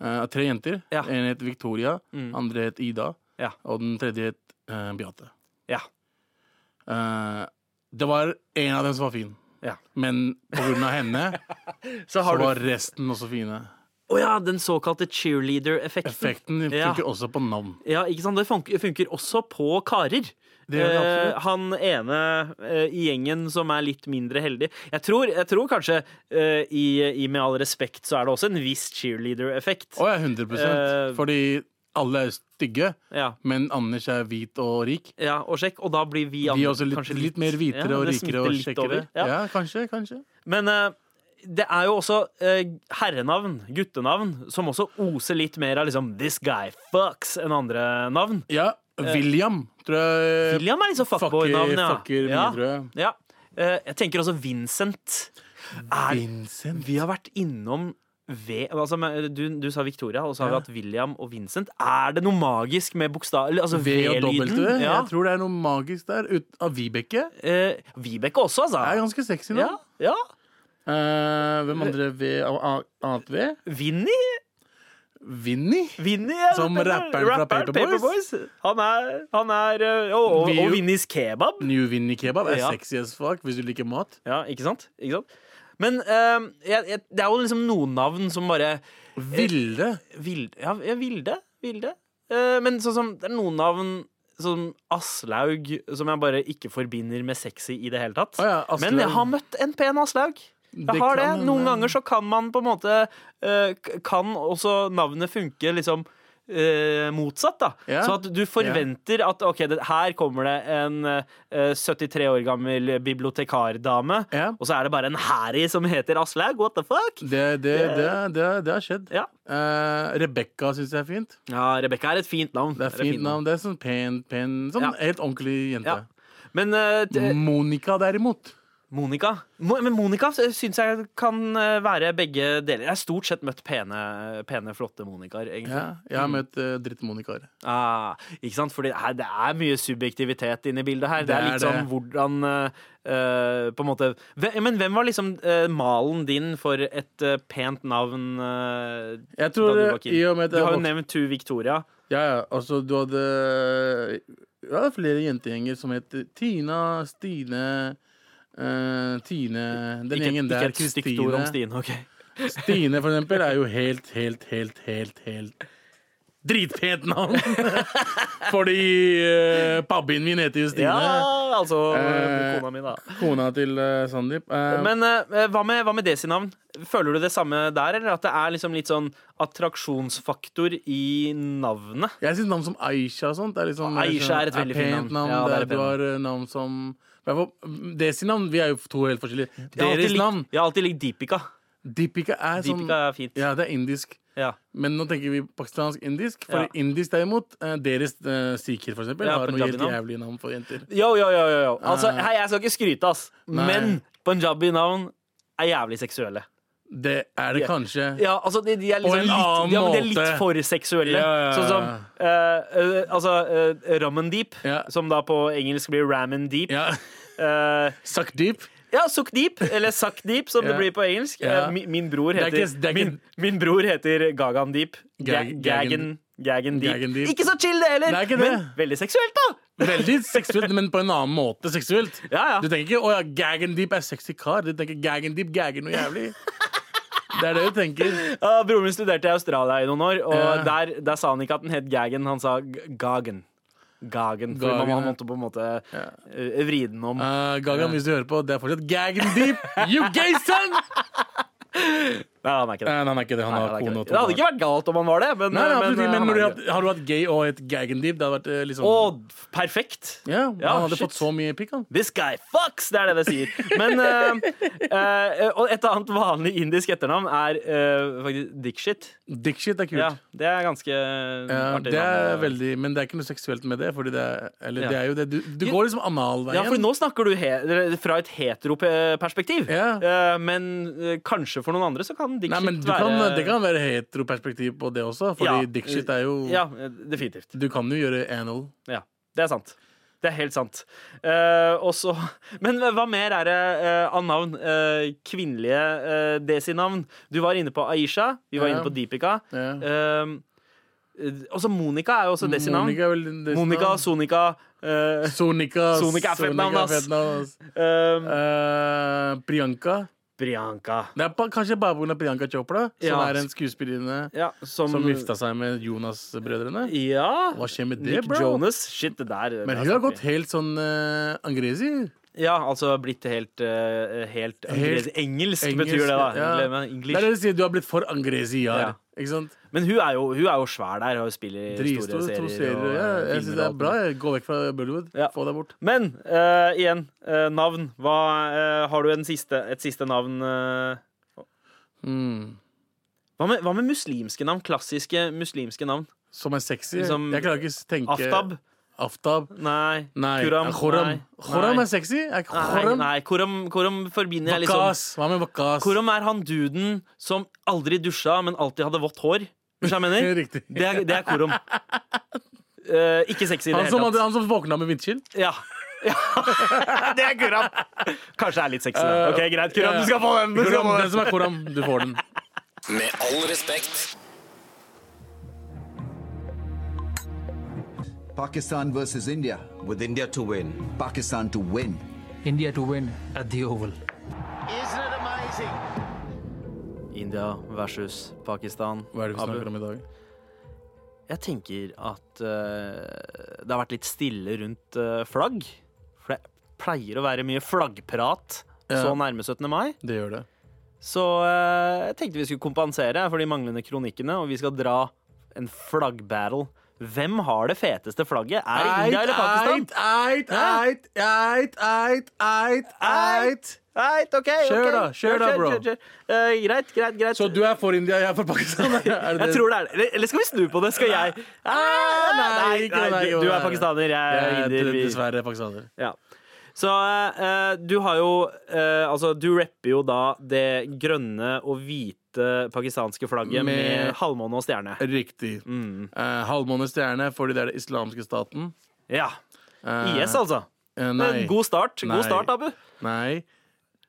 eh, Tre jenter. Ja. En het Victoria, Mm. andre het Ida, Ja. og den tredje het uh, Beate. Ja. Uh, det var en av dem som var fin, Ja. men på grunn av henne Så så var du resten også fine. Å ja, den såkalte cheerleader-effekten. Effekten funker også på navn. Ja, ikke sant? Det funker, funker også på karer. Det det Eh, han ene eh, i gjengen som er litt mindre heldig. Jeg tror, jeg tror kanskje, eh, i, i Med all respekt, så er det også en viss cheerleader-effekt. Å ja, 100 Eh, Fordi alle er stygge, Ja, men Anders er hvit og rik. ja, og sjekk, og da blir vi, andre også litt, kanskje litt mer hvitere ja, og rikere og sjekkere kjekkere. Ja. Ja, kanskje, kanskje. Men eh, det er jo også eh, herrenavn, guttenavn, som også oser litt mer av liksom 'this guy fucks' enn andre navn. Ja, William tror jeg Eh, William er liksom sånn fuckboy-navnet, ja. Fucker mye, ja. tror jeg. ja. Eh, jeg tenker også Vincent. Er, Vincent. vi har vært innom V altså, med- du, du sa Victoria, og så har vi hatt William og Vincent. Er det noe magisk med bokstav... eller, Altså V og W. V-lyden? Ja. Jeg tror det er noe magisk der. Ut, av Vibeke. Eh, Vibeke også, altså. Jeg er ganske sexy nå. Ja, ja. Eh, hvem andre V annet V? Vinny? Vinny ja, Som er- rapperen fra Paperboys? Han er, han er eh, Og, og, og Vinnys kebab. New Vinny kebab er Ja. sexy as fuck hvis du liker mat. Ja, ikke sant? Ikke sant? Men uh, jeg, jeg, det er jo liksom noen navn som bare Vilde. Vilde Ja, ja, Vilde. Vilde. Uh, men sånn som Det er noen navn som Aslaug som jeg bare ikke forbinder med sexy i det hele tatt. Oh, ja, Men jeg har møtt en pen Aslaug. Det har det. Noen. Noen ganger så kan man på en måte eh, Kan også navnet funke liksom eh, motsatt, da. yeah. Så at du forventer at OK, det, her kommer det en eh, 73 år gammel bibliotekardame, yeah. og så er det bare en Harry som heter Aslaug. What the fuck? Det, det, det, det, det har skjedd. Ja, Uh, Rebekka syns jeg er fint. ja Rebekka er et fint navn. Det er fint navn. Det er sånn pen, pen Sånn Ja. helt ordentlig jente. Ja. Men eh, Monica, derimot. Monica. Men Monica syns jeg kan eh, være begge deler. Jeg har stort sett møtt pene, pene flotte Monicaer, egentlig. Ja, jeg har møtt uh, drittmonikaer. Ah, ikke sant? For det er, mye subjektivitet inne i bildet her. Det, Det er litt sånn hvordan eh, På en måte Men hvem var liksom uh, malen din for et uh, pent navn Jeg tror da du var kid? i og med at Du har jo nevnt Tu Victoria. Ja, ja. Altså, du hadde ja, flere jentegjenger som het Tina, Stine eh, Tine Den Ikke, gjengen ikke et stikkord ord om Stine. ok Stine, for eksempel, er jo helt, helt, helt, helt, helt Dritpent navn! Fordi uh, pabbien min heter jo Stine. Ja, altså uh, kona mi, da. Kona til uh, Sandeep. Men hva med, hva med Desi-navn? Føler du det samme der, eller at det er liksom litt sånn attraksjonsfaktor i navnet? jeg syns navn som Aisha og sånt er sånn Aisha er et veldig fint navn. Ja, det er der du har navn som i hvert Desi-navn, vi er jo to helt forskjellige. Deres navn, Jeg har alltid likt Deepika. Deepika, er sånn Deepika er fint. Ja, det er indisk. Ja. Men nå tenker vi pakistansk-indisk. For Ja. indisk derimot, eh, deres uh, sikher for eksempel, Ja, har noe helt jævlig navn navn for jenter. Jo, jo, jo, jo. Altså, hei, jeg skal ikke skryte, ass. Nei. Men punjabi-navn er jævlig seksuelle. Det er det kanskje. Ja, altså, de, de er På liksom en litt, annen ja, måte. de er litt for seksuelle. Ja, ja. Sånn som uh, uh, Altså, uh, Ramandeep, Ja. som da på engelsk blir Ramandeep. Ja. Uh, Suck deep. ja, Suck Deep, eller Suck Deep, som det blir på engelsk. Eh, min, min bror er heter ikke- ikke- min, min bror heter Gagandeep. Ga Gag- Gagan Gagan Deep. Gagan Deep. Ikke så chill, det heller, Det er men veldig seksuelt, da! Veldig seksuelt, men på en annen måte seksuelt. Ja, ja. Du tenker ikke 'Å ja, Gaggen Deep er sexy kar'. Du tenker 'Gaggen Deep gager noe jævlig'. Det er det du tenker. Uh, broren min studerte i Australia i noen år, og Ja. der, der sa han ikke at den het gaggen han sa Gagen. Gagen. For Gagen, man måtte på en måte eh, vri den om. Uh, Gagan, hvis du hører på, det er fortsatt Gaggen Deep. You gay son! Nei, han er ikke det. Nei, han er ikke det. Han Nei, har kone og to det hadde ikke vært galt om han var det, men, Nei, nei, men, absolutt, men, han er du ikke har, du hatt gay og et Gaggen Deep, det hadde vært eh, liksom Å, perfekt! Ja, Ja, Han hadde shit. fått så mye pikk, han. This guy fucks! Det er det det sier. Men uh, uh, Og et annet vanlig indisk etternavn er uh, faktisk Dikshit. Dickshit er kult. Ja, det er ganske artig. det er veldig, men det er ikke noe seksuelt med det. Fordi det er, eller Ja. det er jo det Du, du går liksom analveien. Ja, for nå snakker du he fra et heteroperspektiv. Ja. Eh, men eh, kanskje for noen andre så kan Nei, dickshit men du være kan, Det kan være heteroperspektiv på det også, fordi Ja. dickshit er jo Ja, eh, definitivt. Du kan jo gjøre anal. Ja, det er sant. Det er helt sant. Uh, også, men hva mer er det uh, av navn? Uh, kvinnelige uh, Desi-navn. Du var inne på Aisha. Vi var Ja. inne på Deepika. Ja. Eh, eh, også Monica er jo også Desi-navn. Monica desi Monica. Sonica eh, Sonika. Sonika er fett navn, ass. eh, Eh, Priyanka. Priyanka. Det er ba- kanskje bare pga. Priyanka Chopra, som Ja. er en skuespillerinne Ja, som, som gifta seg med Jonas-brødrene. Ja. Hva skjer med det, Nick bro? Jonas. Shit, det der Men hun har gått helt sånn uh, angresi. Ja, altså blitt helt, uh, helt, Helt engelsk, engelsk, betyr det, da. ja. Det, er det å sier, du har blitt for angresiar. Ja. Ikke sant? Men hun er, jo, hun er jo svær der og spiller i store serier. serier. og, Ja, jeg syns det er bra. Gå vekk fra Bollywood. Ja. Få deg bort. Men uh, igjen, uh, navn. Hva, uh, har du en siste, et siste navn? Mm. hva, med, hva med muslimske navn? Klassiske muslimske navn? Som er sexy. Som jeg klarer ikke å tenke Aftab? Aftab. Nei. Nei. Kuram? Ja, Khoram. Nei. Khoram er sexy. Er Khoram nei. nei. Khoram, Khoram forbinder jeg liksom Bakas. Hva med Bakas? Khoram er han duden som aldri dusja, men alltid hadde vått hår. Hvis jeg mener? Riktig. Det er, det er Khoram. Uh, ikke sexy i det Han som, hele hadde, tatt. han som våkna med vindskill? Ja. ja. det er Kuram. Kanskje er litt sexy. Eh, Ok, Greit, Kuram, ja. du skal få den. Du skal få den den. som er Kuram, du får den. Med all respekt. Pakistan versus India. with India to win. Pakistan to win. India to win at the Oval. Isn't it amazing? India versus Pakistan. Hva er det vi snakker om i dag? Jeg tenker at uh, det har vært litt stille rundt uh, flagg. For det pleier å være mye flaggprat Ja. så nærme 17. mai. Det gjør det. Så uh, jeg tenkte vi skulle kompensere for de manglende kronikkene, og vi skal dra en flaggbattle. Hvem har det feteste flagget? Er det India eller Pakistan? Eit, eit, eit, eit, eit, eit. Eit, ok, Kjør da, kjør da, bro. Eh, greit, greit, greit. Så du er for India, jeg er for Pakistan? Jeg tror det er det. Eller skal vi snu på det? Skal jeg ah, nei, nei, du, er pakistaner, jeg er indier. dessverre pakistaner. Ja. Så eh, du har jo eh, Altså, du rapper jo da det grønne og hvite pakistanske flagget med, Med- halvmåne og stjerne. Riktig. Mm. Eh, halvmåne stjerne fordi det er den islamske staten. Ja. Eh, IS, altså. nei. god start. Nei. God start, Abu. Nei.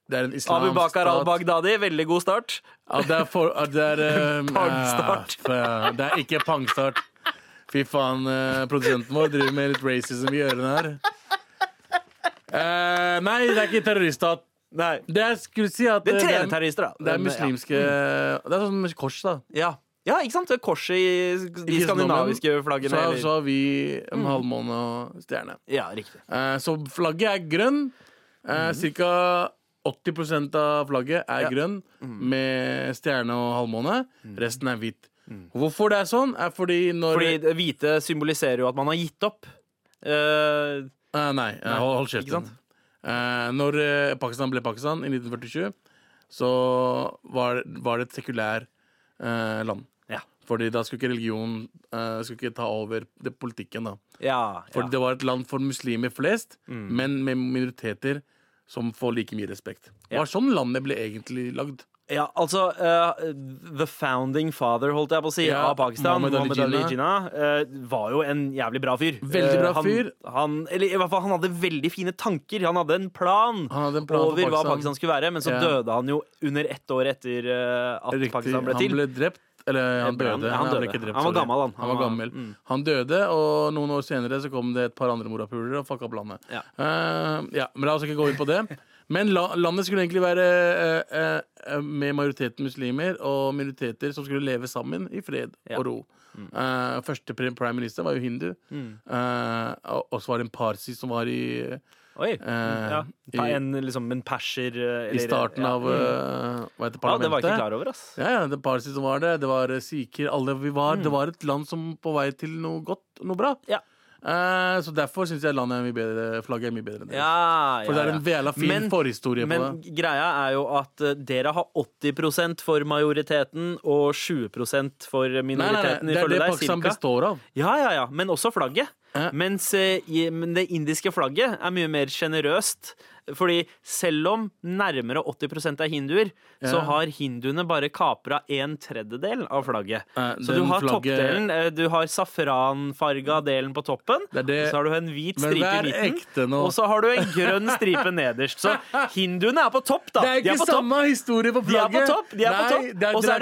Det er en islamsk Abu Bakar al-Baghdadi, veldig god start. Ja, det er for det er um, Pangstart. eh, Det er ikke pangstart. Fy faen, produsenten vår driver med litt racism i ørene her. Eh, nei, det er ikke terroriststat. Nei. Det er, skulle si at Det er det trenerterrorister, da. det er muslimske Det er sånn kors, da. Ja. ja, ikke sant? Det er Korset i de skandinaviske flaggene. Så, eller- så har vi en halvmåne og stjerne. Ja, riktig. Eh, så flagget er grønn. Eh, Cirka 80% av flagget er Ja. grønn med stjerne og halvmåne. Resten er hvit. Mm. Hvorfor det er sånn, er fordi når Fordi hvite symboliserer jo at man har gitt opp. Uh, Eh, Nei, eh, hold, hold kjeften. Eh, når eh, Pakistan ble Pakistan i 1947, så var, var det et sekulær eh, land. Ja. Fordi da skulle ikke religion skulle ikke ta over det politikken. da ja, Fordi det var et land for muslimer flest, Mm. men med minoriteter som får like mye respekt. Det var sånn landet ble egentlig lagd. Ja, altså uh, The founding father, holdt jeg på å si, Ja, av Pakistan, Mohammed Ali Jinnah, uh, var jo en jævlig bra fyr. Veldig bra uh, han, fyr. Han, eller i hvert fall, han hadde veldig fine tanker. Han hadde en plan, hadde en plan over over hva Pakistan. Pakistan skulle være, men så Ja. døde han jo under ett år etter eh, at Riktig. Pakistan ble til. han ble drept. Eller han døde. han- døde. han døde. drept, Han var gammel, han. Han var gammel. mm. Han døde, og noen år senere så kom det et par andre morapulere og fucka opp landet. Ja. Eh, ja, men la oss ikke gå inn på det. Men la, landet skulle egentlig være eh, eh, med majoriteten muslimer og minoriteter som skulle leve sammen i fred Ja. og ro. Eh, første prime minister var jo hindu. Mm. og og så var det en parsi som var i, Oi. Eh, ja. I- En, liksom, en perser eller, i starten ja. av eh, hva heter Ja, det var jeg ikke klar over, ass. Ja, ja, det parsi som var det. Det var eh, sikher. Alle vi var. Det var et land som på vei til noe godt, noe bra. Ja. Eh, så derfor syns jeg landet er mye bedre flagget er mye bedre enn det. Ja, For det er en vela fin Men- forhistorie på Men det. greia er jo at eh, dere har 80% for majoriteten og 20 for Nei, nei, nei, minoriteten, det er ifølge det deg. Pakistan cirka. består av. Ja, ja, ja, men også flagget. Ja. Mens eh, i- men det indiske flagget er mye mer sjenerøst. Fordi selv om nærmere 80% er hinduer, så har hinduene bare kapra en tredjedel av flagget. Eh, Så du har flagget- toppdelen, eh, du har safranfarga delen på toppen, Det er det- så har du en hvit stripe i midten, og så har du en grønn stripe nederst. Så hinduene er på topp, da. Det er De ikke på topp. samme historie på De er på flagget. topp, de er på topp. og så er,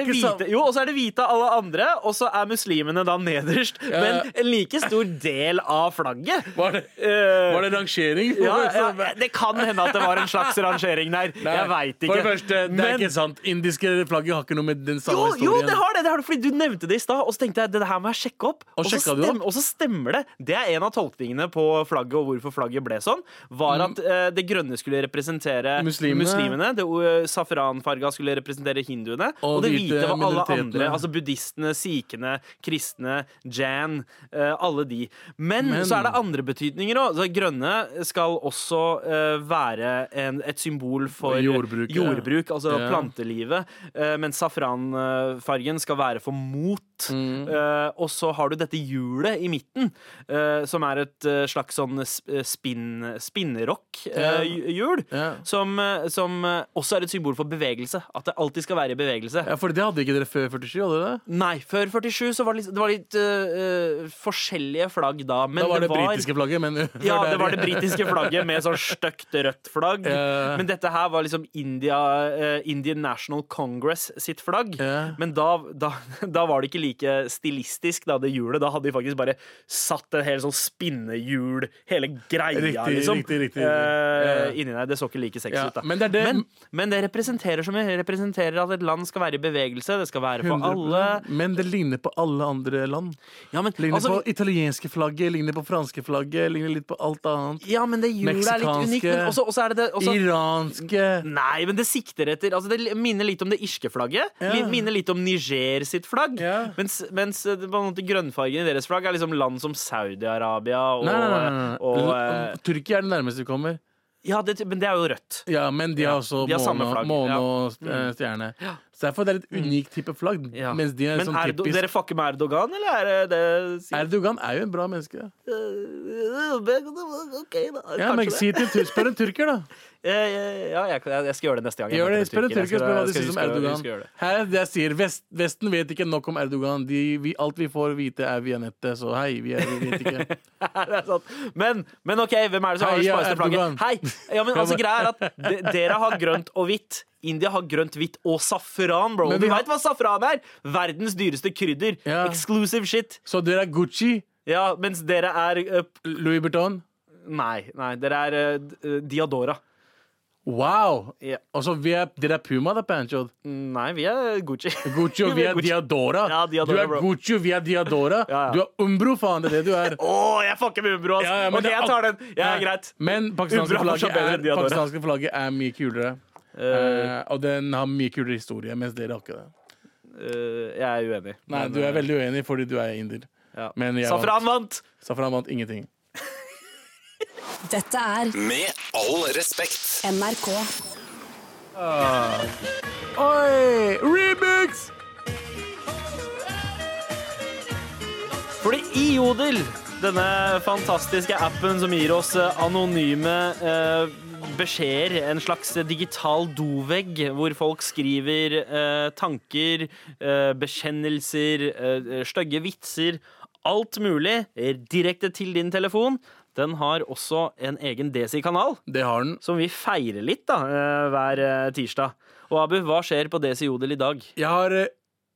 er det hvite av er alle andre, og så er muslimene da nederst. Men en like stor del av flagget. Var det, Eh, var det rangering? ja, ja, det kan hende at det var en slags rangering der. Nei, jeg veit ikke. For det første, det Men- er ikke sant. Indiske flagget har ikke noe med den samme jo, historien. jo, det har det! det har det fordi Du nevnte det i stad, og så tenkte jeg det her må jeg sjekke opp. Og Og, så opp? og så stemmer det. Det er en av tolkningene på flagget og hvorfor flagget ble sånn. Var at uh, det grønne skulle representere Mm. Muslimene. muslimene. Det uh, safranfarga skulle representere hinduene. Og, Og det hvite var alle andre. Altså buddhistene, sikhene, kristne, jan. Uh, alle de. Men, Men- så er det andre betydninger òg. Grønne skal også eh, være en, et symbol for Jordbruk, ja. altså Ja. plantelivet. eh, mens safranfargen skal være for mot. Mm. Eh, og så har du dette hjulet i midten, eh, som er et slags sånn spin, spinnerock-hjul. Ja. Som, som også er et symbol for bevegelse. At det alltid skal være i bevegelse. Ja, for det hadde ikke dere før 47, hadde dere det? Nei, før 47 så var det litt, det var litt eh, forskjellige flagg da. Men Da var det, var britiske flagget, men ja, det var det britiske flagget med sånn stygt rødt flagg. Ja. Men dette her var liksom India, uh, Indian National Congress sitt flagg. Ja. Men da, da, da var det ikke like stilistisk, da, det hjulet. Da hadde de faktisk bare satt en hel sånn spinnehjul, hele greia, Riktig, liksom, riktig, riktig, eh, inni der. Det så ikke like sexy Ja, ut, da. men det det- men, men det representerer som. Det representerer at et land skal være i bevegelse. Det skal være for 100%. alle. Men det ligner på alle andre land. Ja, men, Ligner altså, på italienske flagget, ligner på franske flagget, ligner litt på alt annet. ja, men det hjulet er litt unikt. Men Meksikanske, også, også er det det også, Iranske Nei, men det sikter etter altså Det minner litt om det irske flagget. Ja. Minner litt om Niger sitt flagg. Ja. Mens, mens eh, grønnfargen i deres flagg er liksom land som Saudi-Arabia og, Nei, nei, nei, nei, og, og eh, Tyrkia er det nærmeste vi kommer. Ja, det, men det er jo rødt. Ja, men de har også ja, måne, flagg, måne ja. og stjerne. stjerne. Så derfor det er unikt unik type flagg. Ja. Mens de er Men sånn Erdo, dere fucker med Erdogan, eller er det Erdogan er jo en bra menneske. Ok, da. Ja, men Kanskje si til Spør en turker, da. Eh, eh, Ja, jeg, jeg skal gjøre det neste gang. Gjør det, Spør en tyrker. Hva de syns om Erdogan. Her, jeg sier, Vest, Vesten vet ikke nok om Erdogan. De, vi, alt vi får vite, er via nettet. Så hei, vi, er, vi vet ikke. det er sant. Men, men OK, hvem er det som har det smarteste flagget? Hei! Ja, men altså, greia er at de, dere har grønt og hvitt. India har grønt, hvitt og safran, bro. Men du veit hva safran er? Verdens dyreste krydder. Ja. Exclusive shit. Så dere er Gucci, Ja, mens dere er uh, Louis Vuitton. Nei, nei, dere er uh, Diadora. Wow! Ja. Altså, vi er, dere er Puma, da, Panchod. Nei, vi er Gucci. Gucci og vi er Gucci. Diadora. Ja, Diadora, du er bro. Gucci og vi er Diadora. Ja, ja. Du er Umbro, faen. Det er det du er. Å, jeg fucker med Umbro, altså. OK, jeg tar den. Ja, greit. Men pakistanske flagget er, pakistanske flagget er mye kulere. Eh, og den har mye kulere historie, mens dere har ikke det. Uh, jeg er uenig. Nei, Men, du er veldig uenig fordi du er inder. Safran vant! Safran vant ingenting. Dette er Med all respekt. NRK. Oi! Remix! Fordi i Jodel, denne fantastiske appen som gir oss eh, anonyme eh, beskjeder, en slags digital dovegg hvor folk skriver eh, tanker, eh, bekjennelser, eh, stygge vitser, alt mulig eh, direkte til din telefon. Den har også en egen Desi-kanal, Det har den. som vi feirer litt da, eh, hver eh, tirsdag. Og Abu, hva skjer på Desi Jodel i dag? Jeg har eh,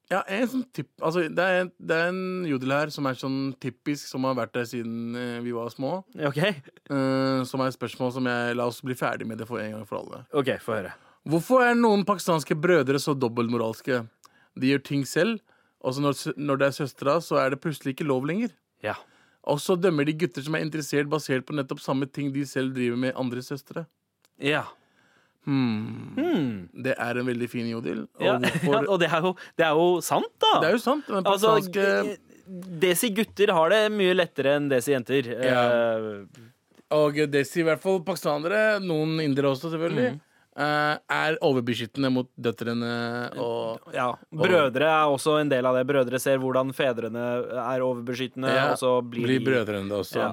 ja, en sånn tipp Altså, det er, en- det er en jodel her som er sånn typisk, som har vært der siden eh, vi var små. OK, Eh, som er et spørsmål som jeg La oss bli ferdig med det for en gang for alle. ok, få høre. Hvorfor er noen pakistanske brødre så dobbeltmoralske? De gjør ting selv, og så når, sø- når det er søstera, så er det plutselig ikke lov lenger. Ja. Og så dømmer de gutter som er interessert basert på nettopp samme ting de selv driver med andre søstre. Ja. Det er en veldig fin jodel. Og Ja, ja, og det er, jo, det er jo sant, da. Det er jo sant. Men altså, pakistanske Desi gutter har det mye lettere enn Desi jenter. Ja. Eh, Og desi, i hvert fall pakistanere, noen indere også, selvfølgelig, Mm. Eh, er overbeskyttende mot døtrene og ja. Brødre er også en del av det. Brødre ser hvordan fedrene er overbeskyttende, Ja, og så blir, blir brødrene det også. Ja.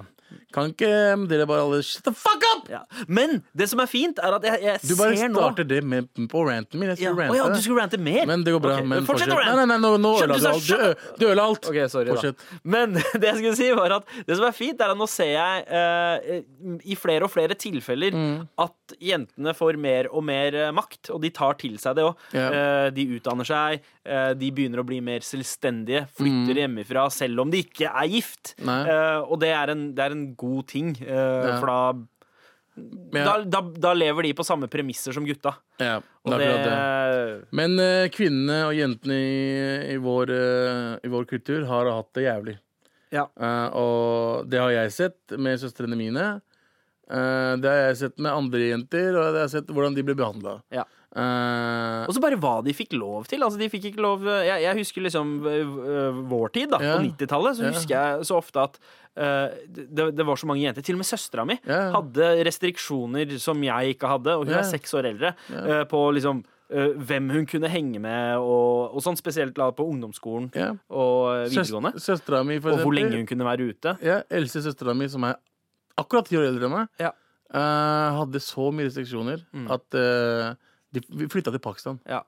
Kan ikke dere bare alle Shut the fuck up! Ja. Men det som er fint, er at jeg, jeg Du bare starter nå det med, på ranten min. Jeg ja. rante. Oh, ja, du skulle rante mer? Men det går bra. Okay. Men fortsett å rante. Nei, nei, nei, nå, nå ødela du alt. Du, du ødela alt. Okay, sorry Fortsett. da Men det jeg skulle si var at det som er fint, er at nå ser jeg uh, i flere og flere tilfeller Mm. at jentene får mer og mer eh, makt, og de tar til seg det òg. Ja. de utdanner seg, eh, de begynner å bli mer selvstendige, flytter hjemmefra selv om de ikke er gift. Uh, Eh, og det er, en, det er en god ting, eh, for da ja. da, da, da lever de på samme premisser som gutta. ja, det det. Men uh, kvinnene og jentene i, i, vår, eh, i vår kultur har hatt det jævlig. Ja. Eh, og det har jeg sett med søstrene mine. Eh, det har jeg sett med andre jenter, og det har jeg sett hvordan de ble behandla. Ja. Og så bare hva de fikk lov til. Altså, de fikk ikke lov Jeg, jeg husker liksom øh, vår tid, da, yeah. på 90-tallet, så yeah. husker jeg så ofte at uh, det, det var så mange jenter. Til og med søstera mi yeah. hadde restriksjoner som jeg ikke hadde, og hun er seks år eldre, uh, på liksom hvem hun kunne henge med, og, og sånn spesielt på ungdomsskolen og videregående. Søstra mi, Og hvor lenge hun kunne være ute. Ja, Else, søstera mi, som er akkurat ti år eldre enn meg, eh, hadde så mye restriksjoner Mm. at eh, de flytta til Pakistan. Ja.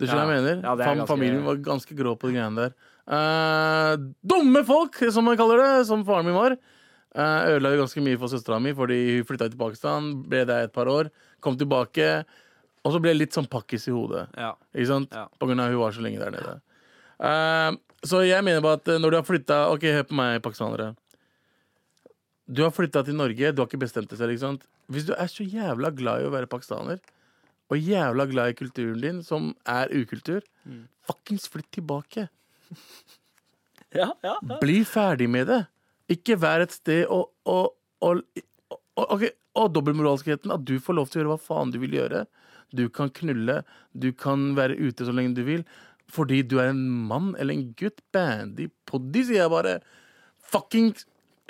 Du skjønner hva jeg mener? Ja, Fam ganske- Familien var ganske grå på de greiene der. Uh, dumme folk, som man kaller det, som faren min var. Uh, Ødela jo ganske mye for søstera mi, fordi hun flytta til Pakistan, ble der et par år, kom tilbake, og så ble jeg litt sånn pakkis i hodet. Ja. Ikke sant? Ja. På grunn av hun var så lenge der nede. Uh, så jeg mener bare at når du har flytta Ok, hør på meg, pakistanere. Du har flytta til Norge, du har ikke bestemt deg selv. ikke sant? Hvis du er så jævla glad i å være pakistaner, og jævla glad i kulturen din, som er ukultur, fuckings flytt tilbake. Ja, ja, ja. Bli ferdig med det. Ikke vær et sted og, og, og, og, okay, og dobbeltmoralskheten. At du får lov til å gjøre hva faen du vil gjøre. Du kan knulle, du kan være ute så lenge du vil. Fordi du er en mann eller en gutt. Bandy poddy, sier jeg bare. Fucking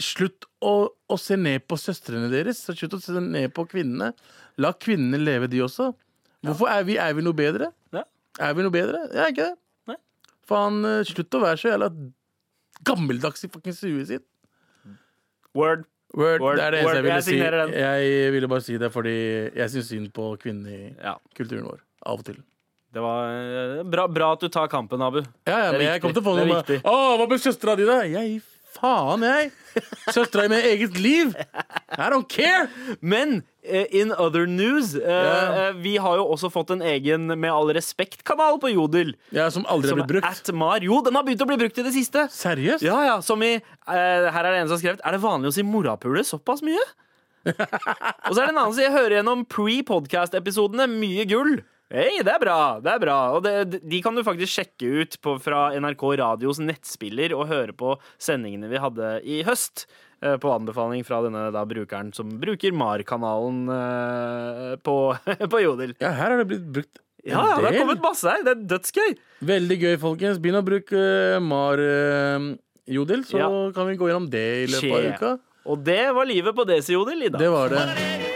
slutt å, å se ned på søstrene deres. Slutt å se ned på kvinnene. La kvinnene leve, de også. Hvorfor er vi, er vi noe bedre? Ja. Er vi noe bedre? Jeg er ikke det. Nei. Faen, eh, slutt å være så jævla gammeldags i fuckings huet sitt. Word. Word, Word, det er det eneste jeg ville si. Jeg ville bare si det fordi jeg syns synd på kvinnene i Ja. kulturen vår. Av og til. Det var eh, bra, bra at du tar kampen, Abu. Ja, ja, men jeg kom til å få noe med. Å, hva med søstera di, da? Jeg faen, jeg. Søstera med eget liv. I don't care. Men in other news yeah. Eh, Vi har jo også fått en egen Med all respekt-kanal på Jodel. Ja, Som aldri har blitt brukt. At Mar. Jo, den har begynt å bli brukt i det siste. Seriøst? Ja, ja, som i eh, Her er det en som har skrevet Er det vanlig å si morapule såpass mye? Og så er det en annen som sier hører gjennom pre-podcast-episodene mye gull. Hei, det er bra. det er bra Og det, De kan du faktisk sjekke ut på, fra NRK Radios nettspiller og høre på sendingene vi hadde i høst. Eh, På anbefaling fra denne da, brukeren som bruker MAR-kanalen eh, på, på Jodel. Ja, her har det blitt brukt Ja, ja, det har kommet masse her. Det er dødsgøy. Veldig gøy, folkens. Begynn å bruke uh, Mar-jodel, så Ja. kan vi gå gjennom det i løpet av uka. Og det var livet på Desi Jodel, Ida. Det var det.